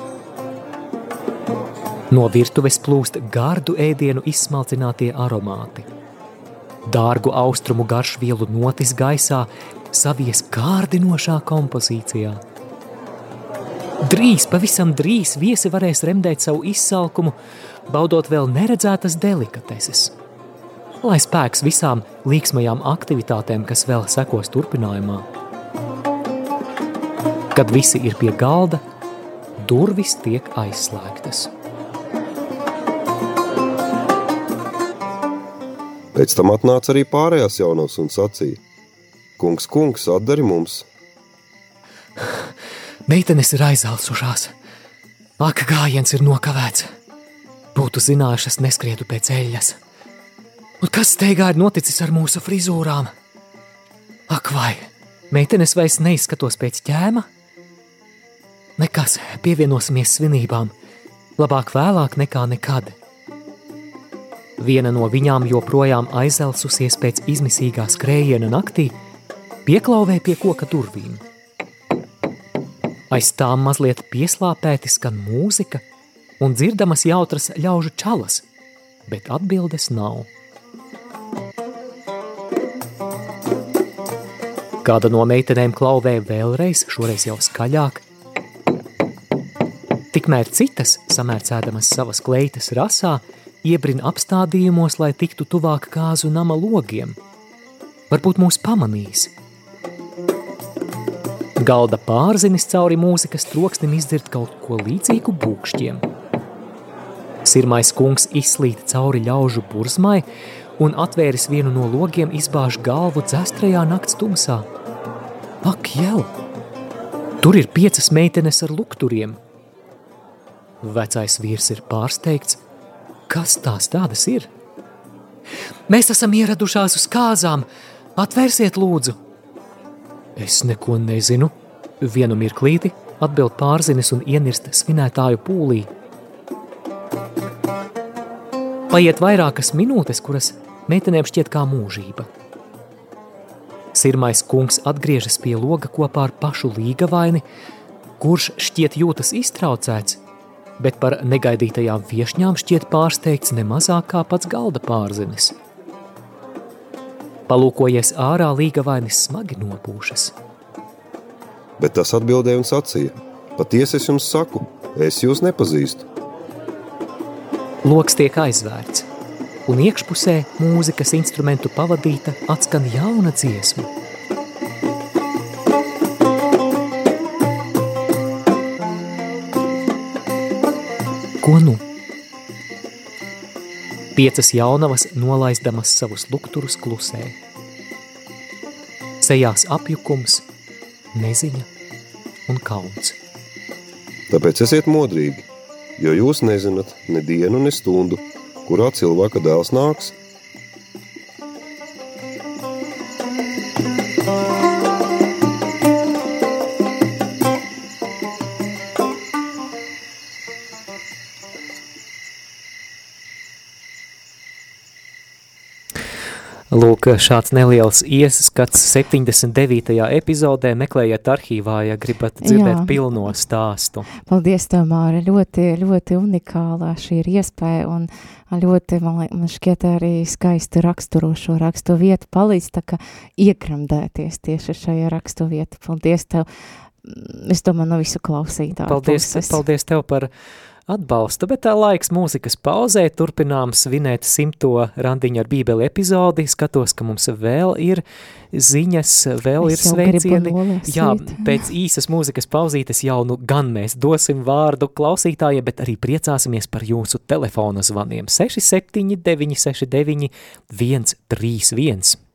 No virtuves plūst gardu ēdienu izsmalcinātie aromāti. Dārgu austrumu garšvielu notis gaisā savies kārdinošā kompozīcijā. Drīz, pavisam drīz viesi varēs remdēt savu izsalkumu, baudot vēl neredzētas delikateses. Lai spēks visām līksmajām aktivitātēm, kas vēl sekos turpinājumā. Kad visi ir pie galda, durvis tiek aizslēgtas. Pēc tam atnāca arī pārējās jaunās un sacīja: Kungs, kungs, atdari mums! [LAUGHS] Meitenes ir aizelsušās. Ak, gājiens ir nokavēts. Būtu zinājušas, neskrietu pēc eļļas. Un kas steigā ir noticis ar mūsu frizūrām? Ak, vai meitenes vairs neizskatos pēc ķēma? Nekas, pievienosimies svinībām. Labāk vēlāk nekā nekad. Viena no viņām joprojām aizelsusies pēc izmisīgā skrējiena naktī, pieklauvē pie koka durvīm. Aiz tām mazliet pieslāpēti skan mūzika un dzirdamas jautras ļaužu čalas, bet atbildes nav. Kāda no meitenēm klauvē vēlreiz, šoreiz jau skaļāk. Tikmēr citas, samērcēdamas savas kleitas rasā, iebrina apstādījumos, lai tiktu tuvāk kāzu nama logiem. Varbūt mūs pamanīs. Galda pārzinis cauri mūzikas troksnim izdzird kaut ko līdzīgu būkšķiem. Sirmais kungs izslīd cauri ļaužu burzmai un atvēris vienu no logiem izbāž galvu dzestrajā nakts tumsā. Ak, jau! Tur ir piecas meitenes ar lukturiem. Vecais vīrs ir pārsteigts. Kas tās tādas ir? Mēs esam ieradušās uz kāzām. Atvērsiet, lūdzu! Es neko nezinu. Vienu mirklīti atbild pārzinis un ienirst svinētāju pūlī. Paiet vairākas minūtes, kuras meitenēm šķiet kā mūžība. Sirmais kungs atgriežas pie loga kopā ar pašu līgavaini, kurš šķiet jūtas iztraucēts, bet par negaidītajām viešņām šķiet pārsteigts nemazāk kā pats galda pārzinis. Palūkojies ārā, līgavainis smagi nopūšas. Bet tas atbildēja un sacīja: Patiesi es jums saku, es jūs nepazīstu. Loks tiek aizvērts, un iekšpusē mūzikas instrumentu pavadīta atskan jauna dziesma. Ko nu? Piecas jaunavas nolaizdamas savus lukturus klusē. Sejās apjukums, neziņa un kauns. Tāpēc esiet modrīgi, jo jūs nezināt ne dienu, ne stundu, kurā cilvēka dēls nāks. Lūk, šāds neliels ieskats 79. epizodē. Meklējiet arhīvā, ja gribat dzirdēt Jā. pilno stāstu. Paldies, tev, Māra. Ļoti, ļoti unikālā šī ir iespēja un ļoti, man, man šķiet, arī skaisti raksturo šo rakstu vietu. Palīdz tā kā iekramdēties tieši šajā rakstu vietu. Paldies tev. Es domāju, no visu klausītāju. Paldies, puses. paldies tev par atbalstu, bet tā laiks mūzikas pauzē, turpinām svinēt simto randiņu ar bībeli epizodi, skatos, ka mums vēl ir ziņas, vēl es ir sveicieni. Jā, pēc īsas mūzikas pauzītes jau nu gan mēs dosim vārdu klausītājiem, bet arī priecāsimies par jūsu telefona zvaniem 679 969 131.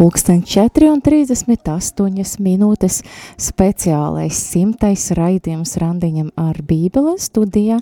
Pulksten 4,38 minūtes speciālais simtais raidījums randiņam ar bībele studijā.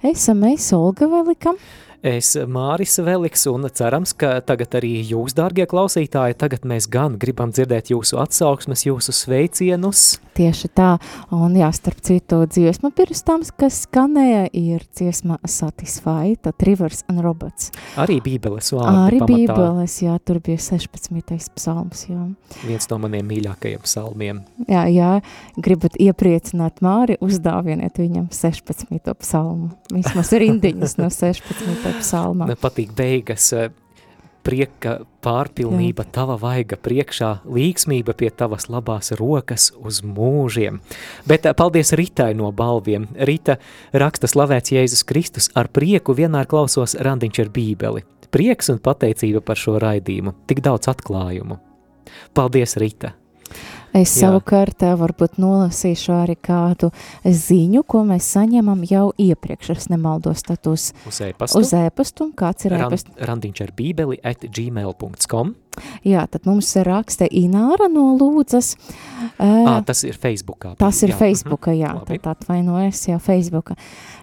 Esam mēs Olga Velika. Es Māris Veliks un cerams, ka tagad arī jūs, dārgie klausītāji, tagad mēs gan gribam dzirdēt jūsu atsauksmes, jūsu sveicienus. Tieši tā, un jā, starp citu dziesma pirms tam, kas skanēja, ir dziesma Satisfy, tad Rivers and Robots. Arī bībeles vārdi Arī pamatā. bībeles, jā, tur bija 16. psalms, jā. Viens no maniem mīļākajiem psalmiem. Jā, jā, gribat iepriecināt Māri, uzdāvieniet viņam 16. psalmu. Vismaz rindiņas no 16 psalmā. Man patīk beigas, eh, prieka pārpilnība Jā. tava vaiga priekšā, līksmība pie tavas labās rokas uz mūžiem. Bet eh, paldies Ritai no balviem. Rita raksta slavēts Jēzus Kristus, ar prieku vienmēr klausos randiņš ar bībeli. prieks un pateicība par šo raidījumu, tik daudz atklājumu. Paldies, Rita! Es Jā. savukārt ā, varbūt nolasīšu arī kādu ziņu, ko mēs saņemam jau iepriekš, es nemaldos, tad uz, e-pastu. uz ēpastu, kāds ir Ran, ēpasts. randiņš ar bībeli at gmail.com. Jā, tad mums raksta Ināra no Lūdzas. Ā, tas ir Facebookā. Tas ir Jā, Facebooka, [LAUGHS] jā, labi. tad atvainojos, jā, Facebooka.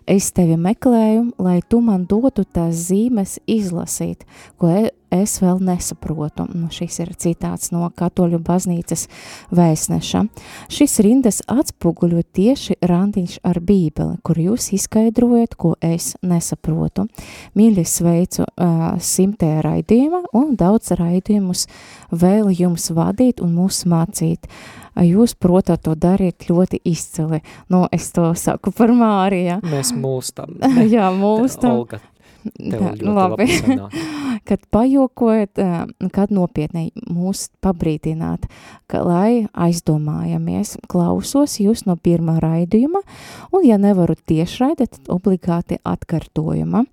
Es tevi meklēju, lai tu man dotu tās zīmes izlasīt, ko e- es vēl nesaprotu. Nu, šis ir citāts no katoļu baznīcas vēstneša. Šis rindas atspoguļo tieši randiņš ar bībeli, kur jūs izskaidrojat, ko es nesaprotu. Mīļi sveicu uh, simtē raidījuma un daudz raidījumus vēl jums vadīt un mūs mācīt. Jūs, protams, to darīt ļoti izcili. Nu, es to saku par Māriju. Mēs mūstam. [LAUGHS] Jā, mūsu tam. Olga, tev Tā, ļoti labi. labi [LAUGHS] kad pajokojat, eh, kad nopietni mūs pabrīdināt, ka, lai aizdomājamies, klausos jūs no pirmā raidījuma, un ja nevaru tiešraidēt, tad obligāti atkartojuma,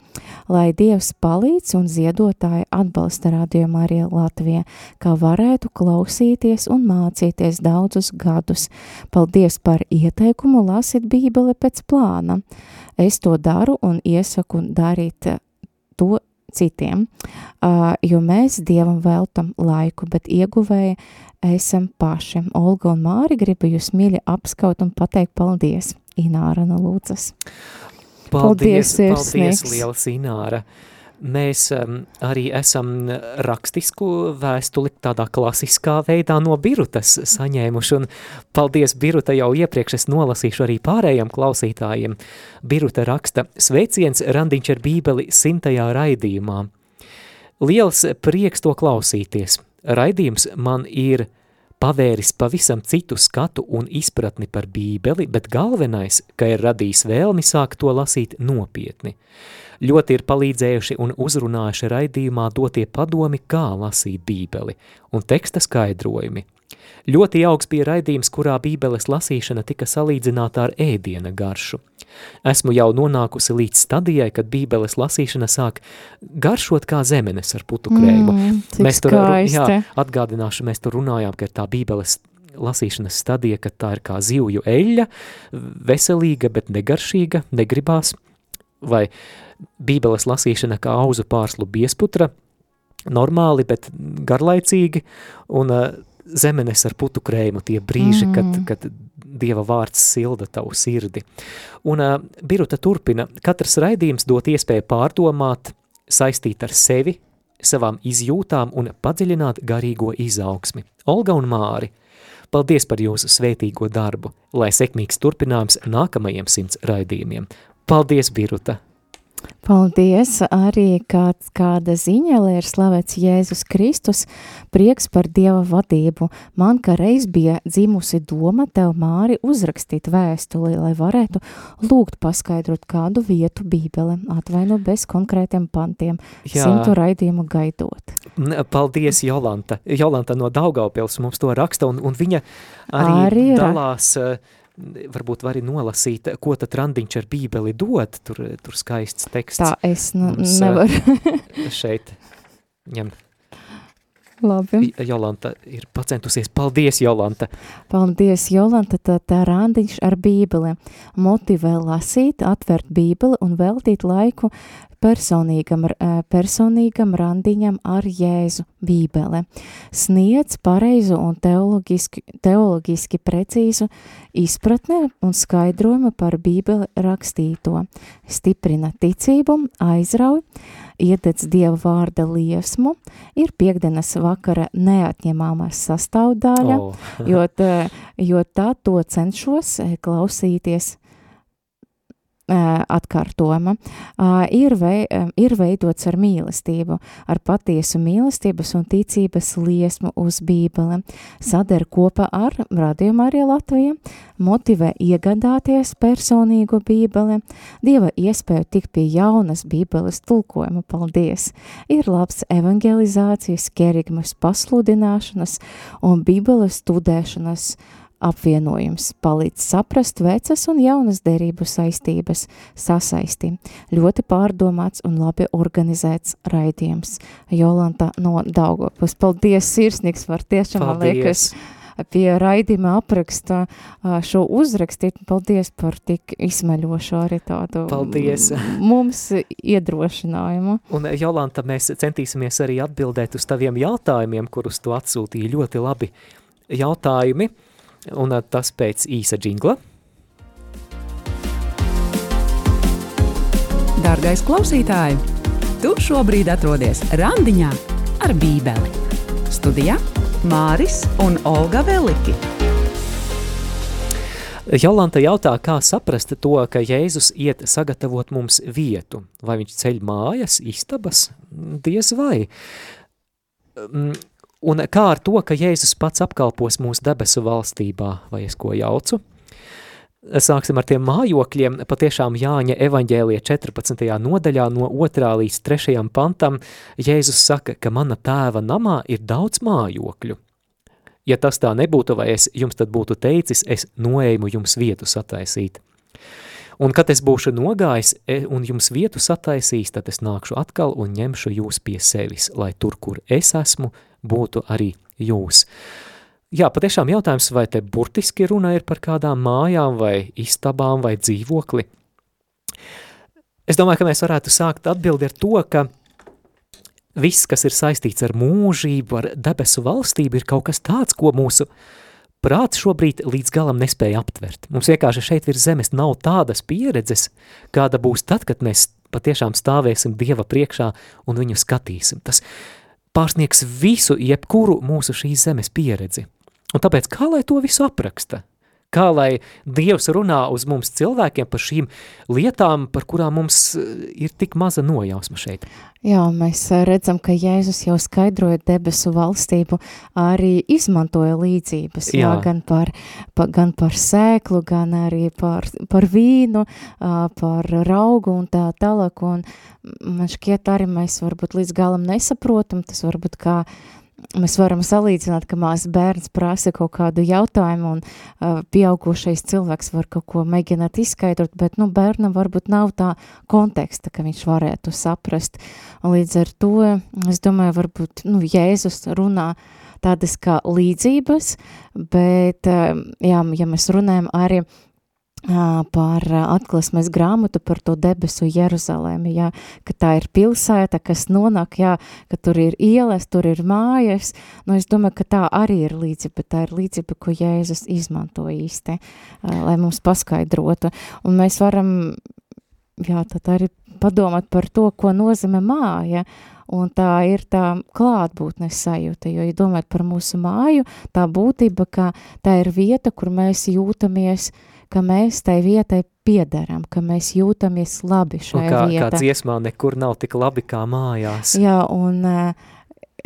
lai Dievs palīdz un ziedotāji atbalsta rādījumu arī Latvijā, kā varētu klausīties un mācīties daudzus gadus. Paldies par ieteikumu lasīt bībeli pēc plāna. Es to daru un iesaku darīt eh, to citiem, uh, jo mēs Dievam veltam laiku, bet ieguvēji esam paši. Olga un Māri gribu jūs mīļi apskaut un pateikt paldies. Ināra no Lūdzas. Paldies, Paldies, paldies sirsnīgs. liela Sināra. Mēs um, arī esam rakstisku vēstuli tādā klasiskā veidā no Birutas saņēmuši, un paldies Biruta jau iepriekš es nolasīšu arī pārējiem klausītājiem. Biruta raksta, sveiciens randiņš ar bībeli simtajā raidījumā. Liels prieks to klausīties. Raidījums man ir pavēris pavisam citu skatu un izpratni par bībeli, bet galvenais, ka ir radījis vēlmi sākt to lasīt nopietni. Ļoti ir palīdzējuši un uzrunājuši raidījumā dotie padomi, kā lasīt bībeli un teksta skaidrojumi. Ļoti jauks bija raidījums, kurā bībeles lasīšana tika salīdzināta ar ēdiena garšu. Esmu jau nonākusi līdz stadijai, kad bībeles lasīšana sāk garšot kā zemenes ar putu krējumu. Mm, Mēs tur, jā, atgādināšu, mēs tur runājām, ka ir tā bībeles lasīšanas stadija, ka tā ir kā zivju eļļa, veselīga, bet negaršīga, negribās, vai bībeles lasīšana kā auzu pārslu biesputra, normāli, bet garlaicīgi, un uh, zemenes ar putu krējumu tie brīži, mm. Mm. kad, kad Dieva vārds silda tavu sirdi. Un uh, Biruta turpina, katrs raidījums dot iespēju pārdomāt, saistīt ar sevi, savām izjūtām un padziļināt garīgo izaugsmi. Olga un Māri, paldies par jūsu svētīgo darbu, lai sekmīgs turpinājums nākamajiem simts raidījumiem. Paldies, Biruta! Paldies! Arī kāds, kāda ziņa, lai ir slavēts Jēzus Kristus, prieks par Dieva vadību. Man kā reiz bija dzimusi doma tev, Māri, uzrakstīt vēstuli, lai varētu lūgt paskaidrot kādu vietu bībele, atvaino bez konkrētiem pantiem, Jā. simtu raidījumu gaidot. Paldies, Jolanta. Jolanta no Daugavpils mums to raksta, un, un viņa arī, Arī arī ra- dalās, eh, varbūt vari nolasīt, ko tad randiņš ar bībeli dod, tur, tur skaists teksts Tā es nu, Mums, nevaru. šeit ņem. Labi. Jolanta ir pacentusies. Paldies, Jolanta! Paldies, Jolanta, tā, tā randiņš ar bībeli. Motivē lasīt, atvērt bībeli un veltīt laiku personīgam, eh, personīgam randiņam ar Jēzu bībele. Sniedz pareizu un teologiski, teologiski precīzu izpratni un skaidrojumu par bībeli rakstīto. Stiprina ticību, aizrauj, iededz Dieva vārda liesmu, ir piekdienas vakara neatņemamā sastāvdaļa, O, jo, tā, jo tā to cenšos eh, klausīties atkārtojuma, ir, vei, ir veidots ar mīlestību, ar patiesu mīlestības un ticības liesmu uz bībeli, sadara kopā ar radījumu arī Latviju, motivē iegādāties personīgo bībeli, Dieva iespēju tikt pie jaunas bībeles tulkojuma, paldies, ir labs evangelizācijas, kerigmas pasludināšanas un bībeles studēšanas apvienojums, palīdz saprast vecas un jaunas derību saistības sasaisti. Ļoti pārdomāts un labi organizēts raidījums. Jolanta no Daugavpils. Paldies, sirsnīgs var tiešām, man liekas, pie raidījuma apraksta šo uzrakstīt. Paldies par tik izsmeļošu arī tādu Paldies. [LAUGHS] mums iedrošinājumu. Un, Jolanta, mēs centīsimies arī atbildēt uz taviem jautājumiem, kurus tu atsūtīji ļoti labi jautājumi, un tas pēc īsa džingla. Dārgais klausītāj, tu šobrīd atrodies randiņā ar bībeli. Studijā Māris un Olga Veliki. Jolanta jautā, kā saprast to, ka Jēzus iet sagatavot mums vietu. Vai viņš ceļ mājas, istabas? Diez vai. Un kā ar to, ka Jēzus pats apkalpos mūsu debesu valstībā, vai es ko jaucu? Sāksim ar tiem mājokļiem. Patiešām Jāņa evaņģēlija 14. nodaļā no 2. līdz 3. pantam Jēzus saka, ka mana tēva namā ir daudz mājokļu. Ja tas tā nebūtu, vai es jums tad būtu teicis, es noēmu jums vietu sataisīt. Un kad es būšu nogājis e, un jums vietu sataisījis, tad es nākšu atkal un ņemšu jūs pie sevis, lai tur, kur es esmu, būtu arī jūs. Jā, patiešām jautājums, vai te burtiski runa ir par kādām mājām vai istabām vai dzīvokli. Es domāju, ka mēs varētu sākt atbildi ar to, ka viss, kas ir saistīts ar mūžību, ar debesu valstību, ir kaut kas tāds, ko mūsu prāts šobrīd līdz galam nespēja aptvert. Mums vienkārši šeit virs zemes nav tādas pieredzes, kāda būs tad, kad mēs patiešām stāvēsim Dieva priekšā un viņu skatīsim. Tas pārsniegs visu, jebkuru mūsu šīs zemes pieredzi. Un tāpēc kā lai to visu apraksta? Kā lai Dievs runā uz mums cilvēkiem par šīm lietām, par kurām mums eh, ir tik maza nojausma šeit? Jā, mēs eh, redzam, ka Jēzus jau skaidroja debesu valstību, arī izmantoja līdzības, jā. Jā, gan, par, pa, gan par sēklu, gan arī par, par vīnu, par raugu un tā tālāk, un man šķiet arī mēs varbūt līdz galam nesaprotam, tas varbūt kā mēs varam salīdzināt, ka mās bērns prasa kaut kādu jautājumu un uh, pieaugušais cilvēks var kaut ko mēģināt izskaidrot, bet, nu, bērnam varbūt nav tā konteksta, ka viņš varētu saprast. Un līdz ar to, es domāju, varbūt, nu, Jēzus runā tādas kā līdzības, bet, uh, jā, ja mēs runājam arī par atklāsmes grāmatu par to debesu Jeruzalēmi, jā, ka tā ir pilsēta, kas nonāk, jā, ka tur ir ielas, tur ir mājas, nu es domāju, ka tā arī ir līdzība, tā ir līdzība, ko Jēzus izmanto īsti, lai mums paskaidrotu, un mēs varam, jā, tad arī padomāt par to, ko nozīmē māja, un tā ir tā klātbūtnes sajūta, jo, ja domājat par mūsu māju, tā būtība, ka tā ir vieta, kur mēs jūtamies ka mēs tai vietai piederam, ka mēs jūtamies labi šajā kā, vietā. Kā dziesmā nekur nav tik labi kā mājās. Jā, un uh,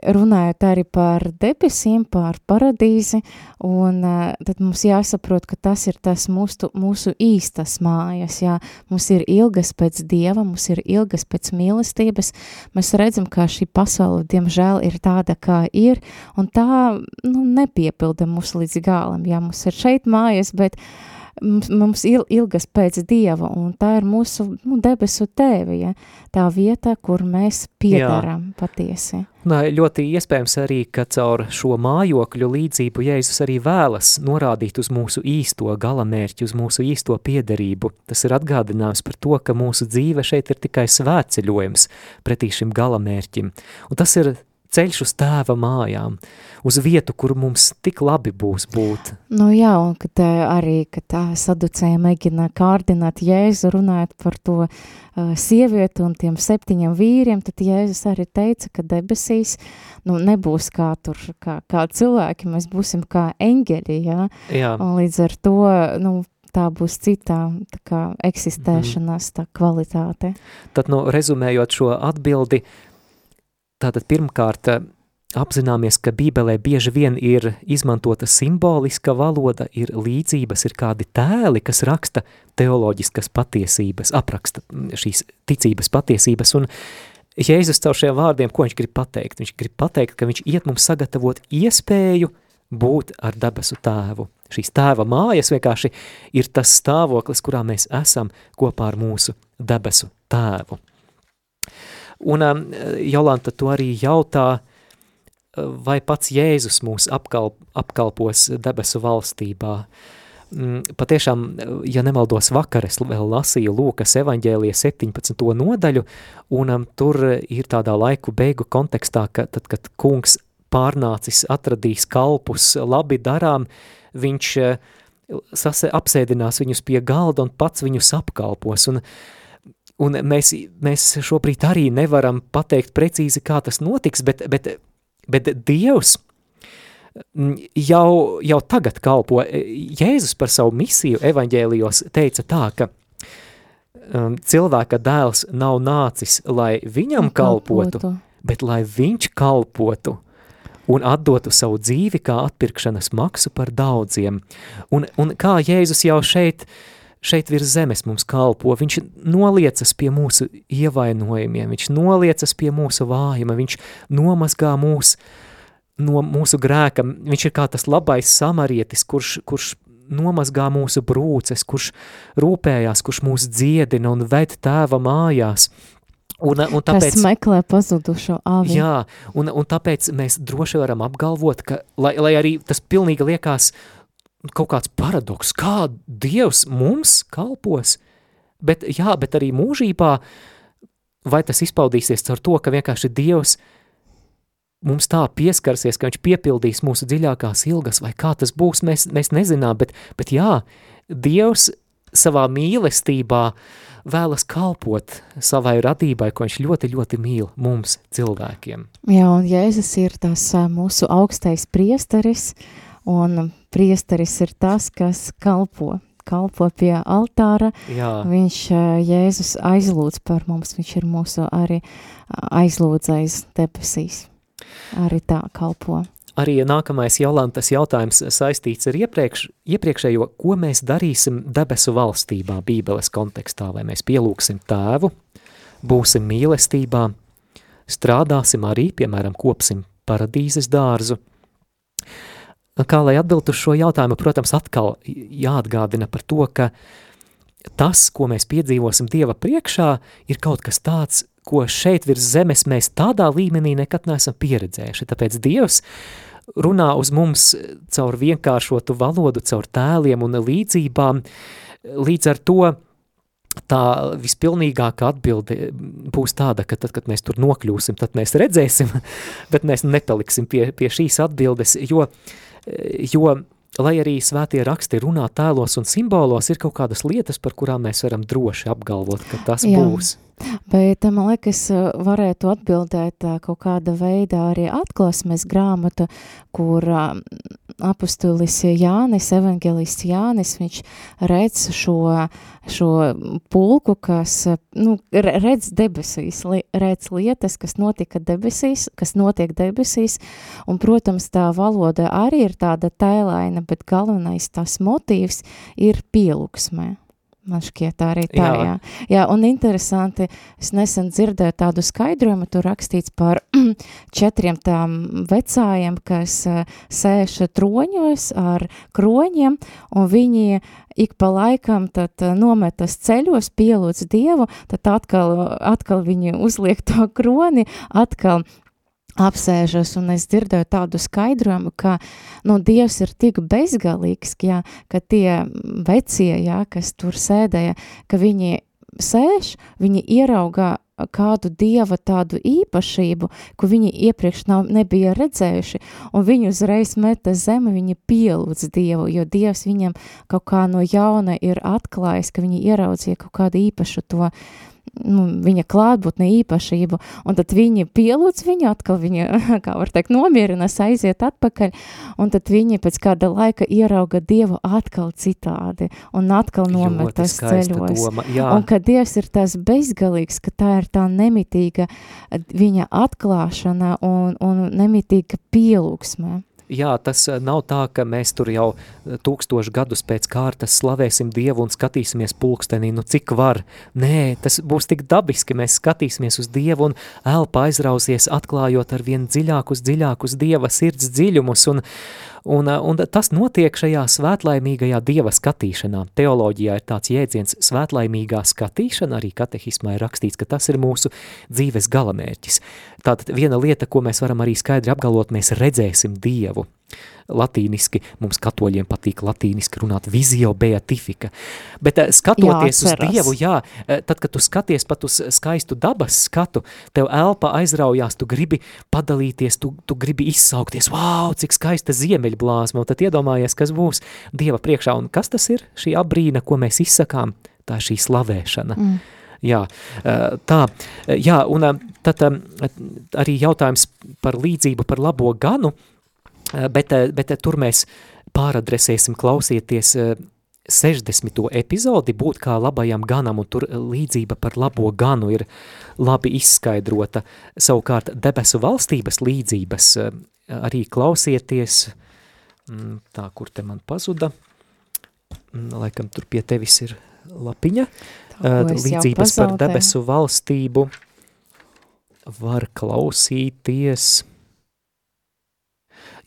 runājot arī par debesīm, par paradīzi, un tad mums jāsaprot, ka tas ir tas mūsu, mūsu īstas mājas, jā, mums ir ilgas pēc Dieva, mums ir ilgas pēc mīlestības, mēs redzam, ka šī pasaule, diemžēl, ir tāda, kā ir, un tā, nu, nepiepilda mūs līdz galam, jā, mums ir šeit mājas, bet uh, mums il, ilgas pēc Dieva, un tā ir mūsu nu, debesu tēvi, ja? tā vieta, kur mēs piedaram Jā. patiesi. Nā, ļoti iespējams arī, ka caur šo mājokļu līdzību Jēzus arī vēlas norādīt uz mūsu īsto galamērķi, uz mūsu īsto piederību. Tas ir atgādinājums par to, ka mūsu dzīve šeit ir tikai svētceļojums pretī šim galamērķim. Un tas ir ceļš uz tēva mājām, uz vietu, kur mums tik labi būs būt. Nu jā, un kad arī, kad tā saducēja mēģina kārdināt Jēzu runājot par to uh, sievieti un tiem septiņiem vīriem, tad Jēzus arī teica, ka debesīs nu, nebūs kā tur, kā, kā cilvēki, mēs būsim kā eņģeļi, jā? jā. Un līdz ar to, nu, tā būs citā tā kā eksistēšanās tā kvalitāte. Tad, nu, rezumējot šo atbildi, Tātad pirmkārt apzināmies, ka Bībelē bieži vien ir izmantota simboliska valoda, ir līdzības, ir kādi tēli, kas raksta teoloģiskas patiesības, apraksta šīs ticības patiesības, un Jēzus caur šiem vārdiem, ko viņš grib pateikt? Viņš grib pateikt, ka viņš iet mums sagatavot iespēju būt ar debesu tēvu. šīs tēva mājas vienkārši ir tas stāvoklis, kurā mēs esam kopā ar mūsu debesu tēvu. Un um, Jolanta to arī jautā, vai pats Jēzus mūs apkalp, apkalpos debesu valstībā. Mm, patiešām, ja nemaldos vakar, es vēl lasīju Lūkas evaņģēlija 17. nodaļu, un um, tur ir tādā laiku beigu kontekstā, ka tad, kad kungs pārnācis, atradīs kalpus, labi darām, viņš uh, sase, apsēdinās viņus pie galda un pats viņus apkalpos, un, un mēs, mēs šobrīd arī nevaram pateikt precīzi, kā tas notiks, bet, bet, bet Dievs jau, jau tagad kalpo. Jēzus par savu misiju evaņģēlijos teica tā, ka um, cilvēka dēls nav nācis, lai viņam kalpotu, kalpotu, bet lai viņš kalpotu un atdotu savu dzīvi kā atpirkšanas maksu par daudziem. Un, un kā Jēzus jau šeit, šeit virs zemes mums kalpo, viņš noliecas pie mūsu ievainojumiem, viņš noliecas pie mūsu vājuma, viņš nomazgā mūsu no mūsu grēka, viņš ir kā tas labais samarietis, kurš, kurš nomazgā mūsu brūces, kurš rūpējās, kurš mūs dziedina un ved tēva mājās. Un, un tāpēc, Kas meklē pazudušo avi. Jā, un, un tāpēc mēs droši varam apgalvot, ka, lai, lai arī tas pilnīgi liekas kaut kāds paradoks, kā Dievs mums kalpos, bet jā, bet arī mūžībā, vai tas izpaudīsies ar to, ka vienkārši Dievs mums tā pieskarsies, ka viņš piepildīs mūsu dziļākās ilgas, vai kā tas būs, mēs, mēs nezinām, bet, bet jā, Dievs savā mīlestībā vēlas kalpot savai radībai, ko viņš ļoti, ļoti mīl mums, cilvēkiem. Jā, un Jēzus ir tas mūsu augstais priesteris, un priesteris ir tas, kas kalpo kalpo pie altāra. Jā. Viņš, Jēzus, aizlūdz par mums, viņš ir mūsu arī aizlūdzējs debesīs arī tā kalpo. Arī nākamais Jolantas jautājums saistīts ar iepriekš, iepriekšējo, ko mēs darīsim debesu valstībā bībeles kontekstā, vai mēs pielūksim tēvu, būsim mīlestībā, strādāsim arī, piemēram, kopsim paradīzes dārzu. Kā lai atbildu uz šo jautājumu, protams, atkal jāatgādina par to, ka tas, ko mēs piedzīvosim Dieva priekšā, ir kaut kas tāds, ko šeit virs zemes mēs tādā līmenī nekad neesam pieredzējuši. Tāpēc Dievs runā uz mums caur vienkāršotu valodu, caur tēliem un līdzībām. Līdz ar to tā vispilnīgākā atbilde būs tāda, ka tad, kad mēs tur nokļūsim, tad mēs redzēsim, [LAUGHS] bet mēs nepaliksim pie, pie šīs atbildes, jo, jo lai arī svētie raksti runā tēlos un simbolos, ir kaut kādas lietas, par kurām mēs varam droši apgalvot, ka tas Jā. būs. Bet man liekas, varētu atbildēt kaut kāda veida arī atklāsmes grāmata, kur apustulis Jānis, evangelists Jānis, viņš redz šo, šo pulku, kas, nu, redz debesīs, redz lietas, kas notika debesīs, kas notiek debesīs, un, protams, tā valoda arī ir tāda tēlaina, bet galvenais tas motīvs ir pielūksmē. Man šķiet arī tā, jā. jā. Jā, un interesanti, es nesen dzirdēju tādu skaidrojumu, tur rakstīts par [CLEARS THROAT] četriem tām vecājiem, kas uh, sēž troņos ar kroņiem, un viņi ik pa laikam tad uh, nometas ceļos, pielūdz Dievu, tad atkal, atkal viņi uzliek to kroni, atkal apsēžas, un es dzirdēju tādu skaidrojumu, ka nu, Dievs ir tik bezgalīgs, ja, ka tie vecie, ja, kas tur sēdēja, ka viņi sēž, viņi ieraugā kādu dieva tādu īpašību, ko viņi iepriekš nav, nebija redzējuši, un viņi uzreiz meta zemi, viņi pielūdz dievu, jo dievs viņam kaut kā no jauna ir atklājis, ka viņi ieraudzīja kaut kādu īpašu to nu, viņa klātbūtne īpašību, un tad viņi pielūdz viņu, atkal viņa, [LAUGHS] kā var teikt, nomierinās, aiziet atpakaļ, un tad viņi pēc kāda laika ierauga Dievu atkal citādi, un atkal nometas ceļos. Doma, jā. un ka Dievs ir tas bezgalīgs, ka tā ir tā nemitīga viņa atklāšana un, un nemitīga pielūgsme jā, tas eh, nav tā, ka mēs tur jau eh, tūkstošu gadus pēc kārtas slavēsim Dievu un skatīsimies pulkstenī, nu cik var. Nē, tas būs tik dabiski, mēs skatīsimies uz Dievu un elpa aizrausies, atklājot ar vien dziļākus, dziļākus Dieva sirds dziļumus un, Un, un tas notiek šajā svētlaimīgajā dieva skatīšanā. Teoloģijā ir tāds jēdziens svētlaimīgā skatīšana, arī katehismā ir rakstīts, ka tas ir mūsu dzīves galamērķis. Tātad viena lieta, ko mēs varam arī skaidri apgalvot, mēs redzēsim dievu latīniski, mums katoļiem patīk latīniski runāt vizio beatifika, bet eh, skatoties jā, uz Dievu, jā, eh, tad, kad tu skaties pat uz skaistu dabas skatu, tev elpa aizraujās, tu gribi padalīties, tu, tu gribi izsaukties, wow, cik skaista ziemeļblāzma, un tad iedomājies, kas būs Dieva priekšā, un kas tas ir? Šī abrīna, ko mēs izsakām, tā šī slavēšana. Mm. Jā, eh, tā, jā, un tad arī jautājums par līdzību par labo ganu, bet, eh, bet eh, tur mēs pāradresēsim klausieties 60. epizodi būt kā labajam ganam, un tur līdzība par labo ganu ir labi izskaidrota. Savukārt debesu valstības līdzības arī klausieties, mm, tā, kur te man pazuda, mm, laikam tur pie tevis ir lapiņa, tā, līdzības par debesu valstību. Var klausīties –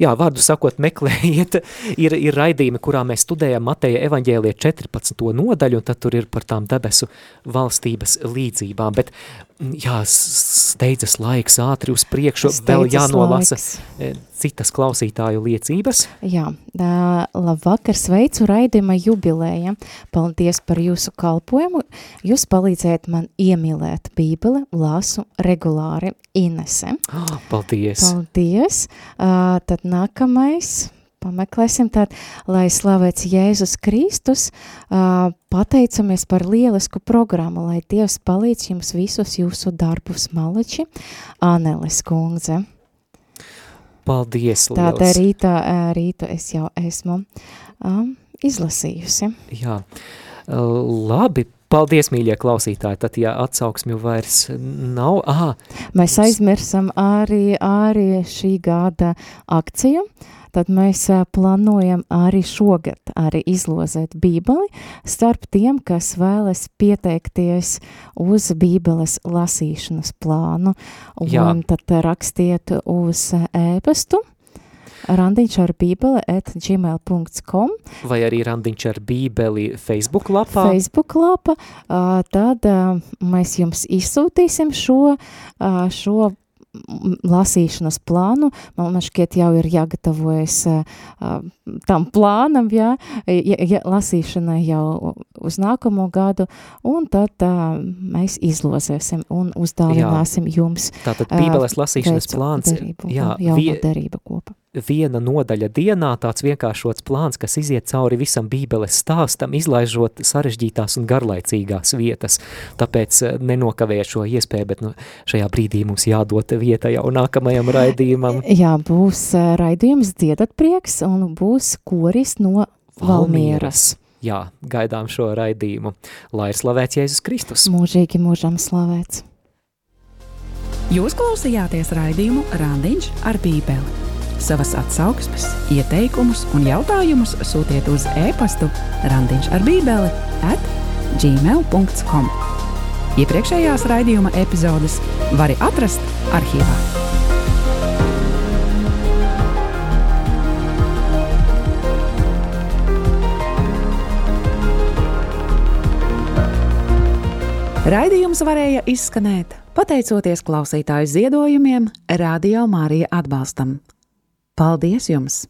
jā, vārdu sakot, meklējiet, [LAUGHS] ir, ir raidījumi, kurā mēs studējam Mateja evaņģēlie 14. nodaļu, un tad tur ir par tām debesu valstības līdzībām, bet jā, steidzas laiks ātri uz priekšu, steidzas vēl jānolasa laiks. Citas klausītāju liecības. Jā, labvakar, sveicu raidījuma jubilēja. Paldies par jūsu kalpojumu. Jūs palīdzējat man iemīlēt bībeli, lasu regulāri Inese. Oh, paldies. Paldies. Tad nākamais pameklēsim tādu, lai slavēts Jēzus Kristus, pateicamies par lielisku programmu, lai Dievs palīdz jums visus jūsu darbus maliči, Aneles kundze. Paldies, liels. Tāda rīta, rītu es jau esmu um, izlasījusi. Jā, labi, Paldies, mīļie klausītāji, tad, ja atsauksmju vairs nav, aha. Mēs aizmirsam arī, arī šī gada akciju, tad mēs plānojam arī šogad arī izlozēt bībeli starp tiem, kas vēlas pieteikties uz bībeles lasīšanas plānu. Un Jā. tad rakstiet uz ēpastu randiņš ar bībeli at gmail.com vai arī randiņš ar bībeli Facebook lapā. Facebook lapa, tad mēs jums izsūtīsim šo, šo lasīšanas plānu, man, šķiet jau ir jāgatavojas uh, tam plānam, jā, ja, ja, lasīšanai jau uz nākamo gadu, un tad uh, mēs izlozēsim un uzdāvināsim jā. jums. Tātad bībeles lasīšanas plāns. Derību, jā, jaunu derību kopa viena nodaļa dienā, tāds vienkāršots plāns, kas iziet cauri visam bībeles stāstam, izlaižot sarežģītās un garlaicīgās vietas. Tāpēc eh, nenokavēju šo iespēju, bet nu, šajā brīdī mums jādod vieta jau nākamajam [LAUGHS] raidījumam. Jā, būs eh, raidījums Dziedat prieks un būs koris no Valmieras. Jā, gaidām šo raidījumu. Lai ir slavēts Jēzus Kristus. Mūžīgi mūžam slavēts. Jūs klausījāties raidījumu Randiņš ar Bībeli. Savas atsauksmes, ieteikumus un jautājumus sūtiet uz e-pastu Randiņš ar Bībeli at gmail.com. Iepriekšējās raidījuma epizodes var atrast arhīvā. Raidījums varēja izskanēt pateicoties klausītāju ziedojumiem, Radio Mārija atbalstam. Paldies jums!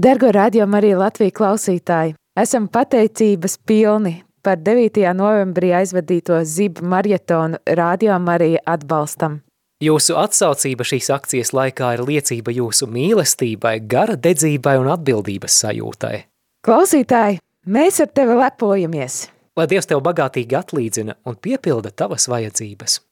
Dargo radio arī Latvijas klausītāji! Esam pateicības pilni par 9. novembrī aizvadīto zibu marietonu Radio Marija atbalstam. Jūsu atsaucība šīs akcijas laikā ir liecība jūsu mīlestībai, gara dedzībai un atbildības sajūtai. Klausītāji, mēs ar tevi lepojamies! Lai Dievs tev bagātīgi atlīdzina un piepilda tavas vajadzības!